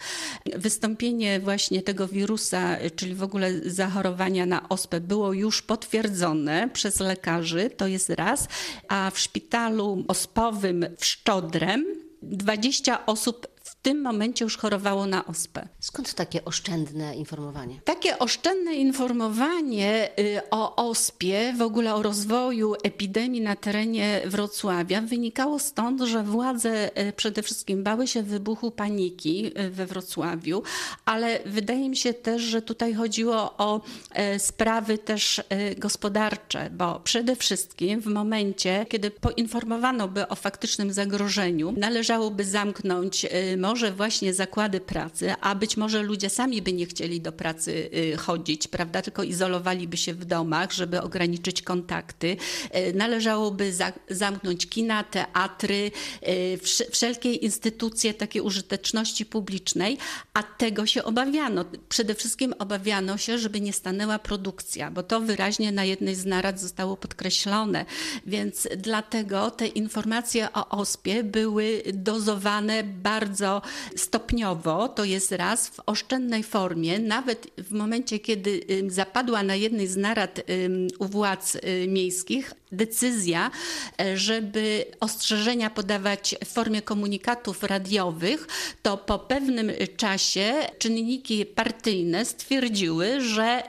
wystąpienie właśnie tego wirusa, czyli w ogóle zachorowania na ospę było już potwierdzone przez lekarzy, to jest raz, a w szpitalu ospowym w Szczodrem 20 osób tym momencie już chorowało na ospę. Skąd takie oszczędne informowanie? Takie oszczędne informowanie y, o ospie, w ogóle o rozwoju epidemii na terenie Wrocławia wynikało stąd, że władze y, przede wszystkim bały się wybuchu paniki y, we Wrocławiu, ale wydaje mi się też, że tutaj chodziło o sprawy też gospodarcze, bo przede wszystkim w momencie, kiedy poinformowano by o faktycznym zagrożeniu, należałoby zamknąć może właśnie zakłady pracy, a być może ludzie sami by nie chcieli do pracy y, chodzić, prawda, tylko izolowaliby się w domach, żeby ograniczyć kontakty. Y, należałoby za, zamknąć kina, teatry, y, wszelkie instytucje takiej użyteczności publicznej, a tego się obawiano. Przede wszystkim obawiano się, żeby nie stanęła produkcja, bo to wyraźnie na jednej z narad zostało podkreślone, więc dlatego te informacje o ospie były dozowane bardzo stopniowo, to jest raz w oszczędnej formie, nawet w momencie, kiedy zapadła na jednej z narad u władz y, miejskich decyzja, e, żeby ostrzeżenia podawać w formie komunikatów radiowych, to po pewnym czasie czynniki partyjne stwierdziły, że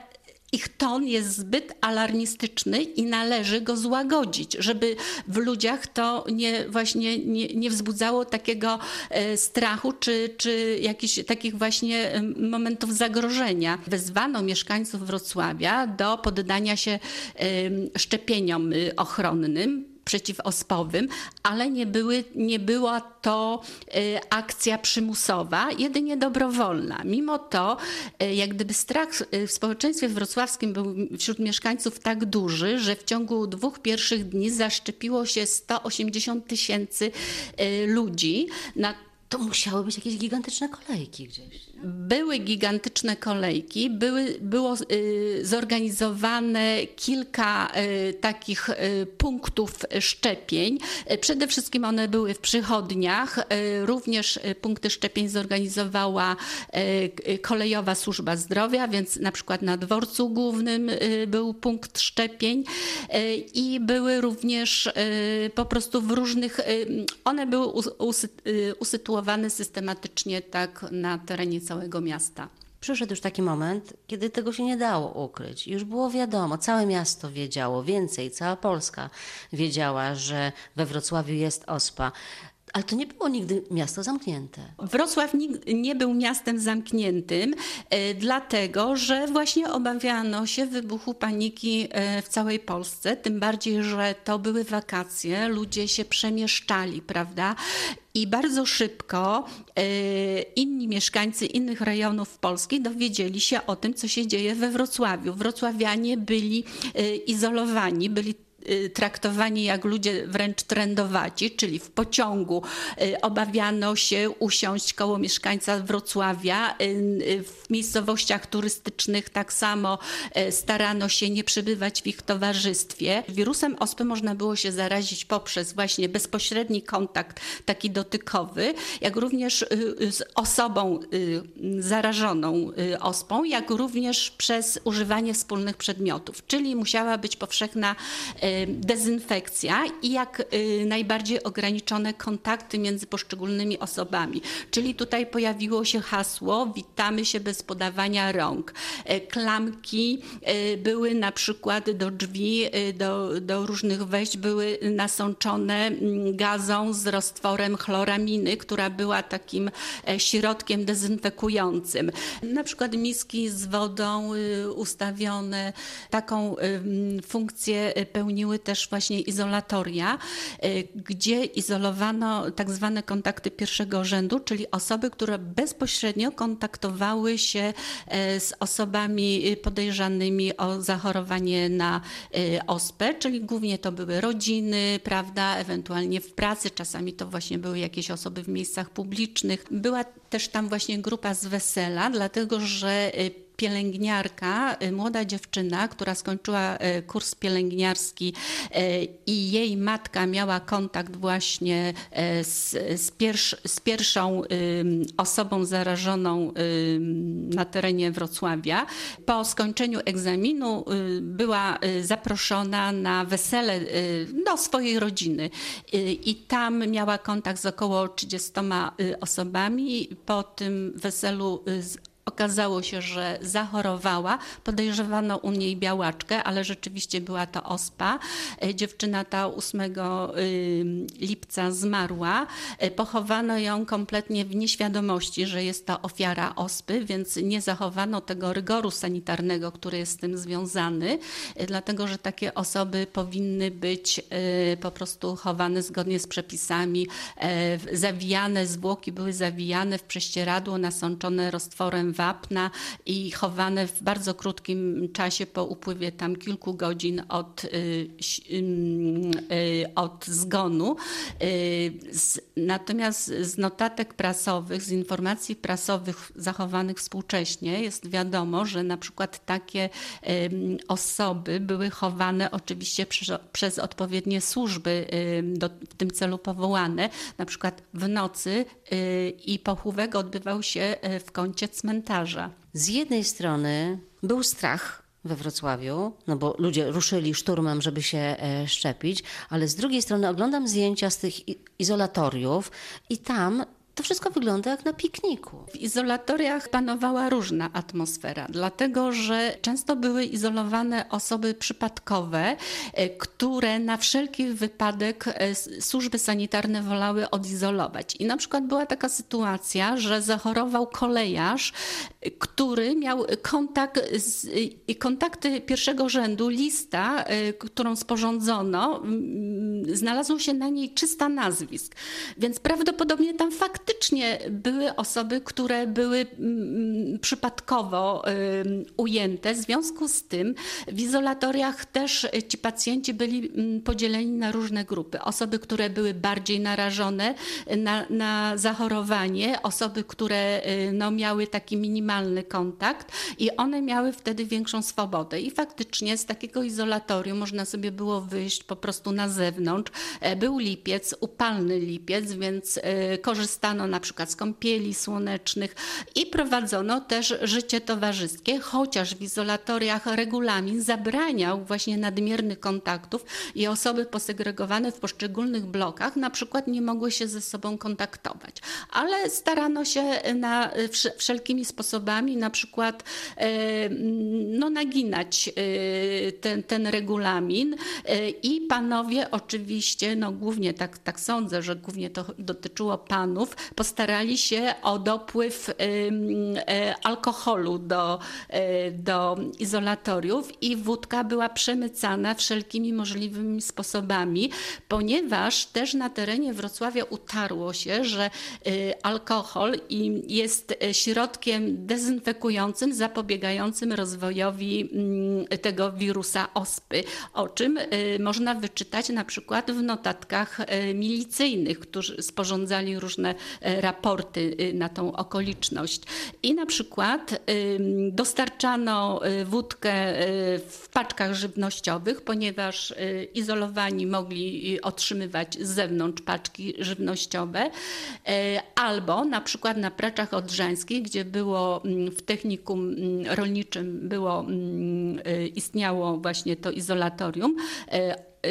ich ton jest zbyt alarmistyczny i należy go złagodzić, żeby w ludziach to nie, właśnie nie, nie wzbudzało takiego e, strachu czy, czy jakichś takich właśnie momentów zagrożenia. Wezwano mieszkańców Wrocławia do poddania się szczepieniom y, ochronnym przeciwospowym, ale nie, były, nie była to y, akcja przymusowa, jedynie dobrowolna. Mimo to, y, jak gdyby strach w społeczeństwie wrocławskim był wśród mieszkańców tak duży, że w ciągu dwóch pierwszych dni zaszczepiło się 180 tysięcy ludzi. Na to musiały być jakieś gigantyczne kolejki gdzieś. Były gigantyczne kolejki, były, było y, zorganizowane kilka y, takich y, punktów szczepień. Przede wszystkim one były w przychodniach. Również punkty szczepień zorganizowała kolejowa służba zdrowia, więc na przykład na dworcu głównym był punkt szczepień i były również po prostu w różnych, one były usytuowane systematycznie tak na terenie całego całego miasta. Przyszedł już taki moment, kiedy tego się nie dało ukryć. Już było wiadomo, całe miasto wiedziało, więcej, cała Polska wiedziała, że we Wrocławiu jest OSPA. Ale to nie było nigdy miasto zamknięte. Wrocław nie był miastem zamkniętym, e, dlatego że właśnie obawiano się wybuchu paniki e, w całej Polsce. Tym bardziej, że to były wakacje, ludzie się przemieszczali, prawda? I bardzo szybko e, inni mieszkańcy innych rejonów Polski dowiedzieli się o tym, co się dzieje we Wrocławiu. Wrocławianie byli izolowani, byli traktowani jak ludzie wręcz trendowaci, czyli w pociągu y, obawiano się usiąść koło mieszkańca Wrocławia. Y, w miejscowościach turystycznych tak samo starano się nie przebywać w ich towarzystwie. Wirusem ospy można było się zarazić poprzez właśnie bezpośredni kontakt taki dotykowy, jak również z osobą zarażoną ospą, jak również przez używanie wspólnych przedmiotów, czyli musiała być powszechna dezynfekcja i jak y, najbardziej ograniczone kontakty między poszczególnymi osobami. Czyli tutaj pojawiło się hasło witamy się bez podawania rąk. E, klamki e, były na przykład do drzwi, e, do, do różnych wejść były nasączone mm, gazą z roztworem chloraminy, która była takim środkiem dezynfekującym. Na przykład miski z wodą y, ustawione, taką funkcję pełniły pełniły też właśnie izolatoria, y, gdzie izolowano tak zwane kontakty pierwszego rzędu, czyli osoby, które bezpośrednio kontaktowały się e, z osobami y, podejrzanymi o zachorowanie na ospę, czyli głównie to były rodziny, prawda, ewentualnie w pracy, czasami to właśnie były jakieś osoby w miejscach publicznych. Była też tam właśnie grupa z wesela, dlatego że pielęgniarka, y, młoda dziewczyna, która skończyła y, kurs pielęgniarski y, i jej matka miała kontakt właśnie z, z, z pierwszą osobą zarażoną na terenie Wrocławia. Po skończeniu egzaminu była zaproszona na wesele do swojej rodziny i tam miała kontakt z około 30 osobami. Po tym weselu Okazało się, że zachorowała, podejrzewano u niej białaczkę, ale rzeczywiście była to ospa. E, dziewczyna ta 8 lipca zmarła. E, pochowano ją kompletnie w nieświadomości, że jest to ofiara ospy, więc nie zachowano tego rygoru sanitarnego, który jest z tym związany, e, dlatego że takie osoby powinny być po prostu chowane zgodnie z przepisami, zawijane, zwłoki były zawijane w prześcieradło nasączone roztworem wapna i chowane w bardzo krótkim czasie po upływie tam kilku godzin od, y, y, od zgonu. Y, natomiast z notatek prasowych, z informacji prasowych zachowanych współcześnie jest wiadomo, że na przykład takie osoby były chowane oczywiście przez odpowiednie służby do, w tym celu powołane. Na przykład w nocy i pochówek odbywał się w kącie cmentarza komentarza. Z jednej strony był strach we Wrocławiu, no bo ludzie ruszyli szturmem, żeby się e, szczepić, ale z drugiej strony oglądam zdjęcia z tych izolatoriów i tam To wszystko wygląda jak na pikniku. W izolatoriach panowała różna atmosfera, dlatego że często były izolowane osoby przypadkowe, e, które na wszelki wypadek e, służby sanitarne wolały odizolować. I na przykład była taka sytuacja, że zachorował kolejarz, e, który miał kontakt z, kontakty pierwszego rzędu, lista, którą sporządzono, znalazło się na niej 300 nazwisk. Więc prawdopodobnie tam faktycznie były osoby, które były mm, przypadkowo ujęte. W związku z tym w izolatoriach też ci pacjenci byli mm, podzieleni na różne grupy. Osoby, które były bardziej narażone na, na zachorowanie, osoby, które y, no, miały taki minimalny kontakt i one miały wtedy większą swobodę. I faktycznie z takiego izolatorium można sobie było wyjść po prostu na zewnątrz. E, był lipiec, upalny lipiec, więc e, korzystano na przykład z kąpieli słonecznych i prowadzono też życie towarzyskie, chociaż w izolatoriach regulamin zabraniał właśnie nadmiernych kontaktów i osoby posegregowane w poszczególnych blokach na przykład nie mogły się ze sobą kontaktować. Ale starano się na wszelkimi sposobami na przykład e, no, naginać ten, ten regulamin i panowie oczywiście, no głównie tak, tak sądzę, że głównie to dotyczyło panów, postarali się o dopływ e, alkoholu do, e, do izolatoriów i wódka była przemycana wszelkimi możliwymi sposobami, ponieważ też na terenie Wrocławia utarło się, że e, alkohol jest środkiem dezynfekującym, zapobiegającym rozwojowi mm, tego wirusa ospy, o czym można wyczytać na przykład w notatkach milicyjnych, którzy sporządzali różne raporty y, na tą okoliczność. I na przykład dostarczano y, wódkę y, w paczkach żywnościowych, ponieważ izolowani mogli otrzymywać z zewnątrz paczki żywnościowe, albo na przykład na Praczach Odrzańskich, gdzie było mm, w technikum mm, rolniczym było, mm, istniało właśnie to izolatorium,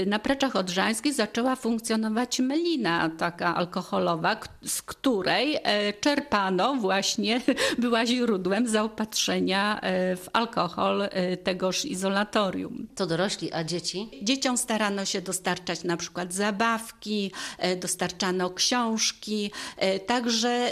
na Preczach Odrzańskich zaczęła funkcjonować melina taka alkoholowa, z której e, czerpano właśnie, była źródłem zaopatrzenia e, w alkohol e, tegoż izolatorium. To dorośli, a dzieci? Dzieciom starano się dostarczać na przykład zabawki, dostarczano książki, także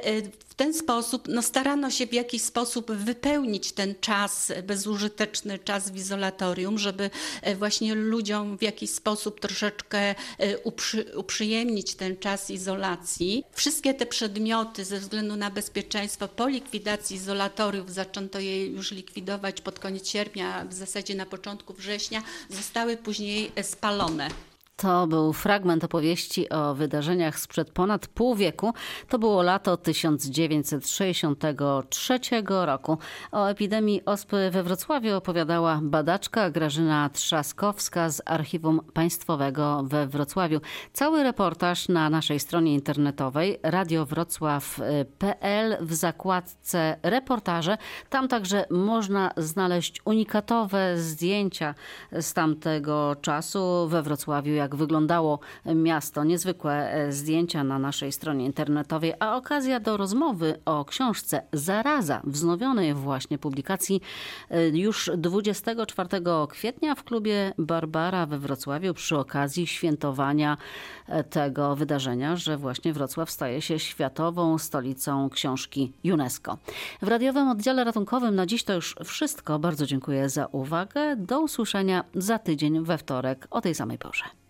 ten sposób no, starano się w jakiś sposób wypełnić ten czas, bezużyteczny czas w izolatorium, żeby e, właśnie ludziom w jakiś sposób troszeczkę e, uprzy, uprzyjemnić ten czas izolacji. Wszystkie te przedmioty ze względu na bezpieczeństwo po likwidacji izolatoriów, zaczęto je już likwidować pod koniec sierpnia, w zasadzie na początku września, zostały później e, spalone. To był fragment opowieści o wydarzeniach sprzed ponad pół wieku. To było lato 1963 roku. O epidemii ospy we Wrocławiu opowiadała badaczka Grażyna Trzaskowska z Archiwum Państwowego we Wrocławiu. Cały reportaż na naszej stronie internetowej radiowrocław.pl w zakładce reportaże. Tam także można znaleźć unikatowe zdjęcia z tamtego czasu we Wrocławiu, jak jak wyglądało miasto. Niezwykłe e, zdjęcia na naszej stronie internetowej, a okazja do rozmowy o książce Zaraza, wznowionej właśnie publikacji e, już 24 kwietnia w klubie Barbara we Wrocławiu przy okazji świętowania e, tego wydarzenia, że właśnie Wrocław staje się światową stolicą książki UNESCO. W radiowym oddziale ratunkowym na dziś to już wszystko. Bardzo dziękuję za uwagę. Do usłyszenia za tydzień we wtorek o tej samej porze.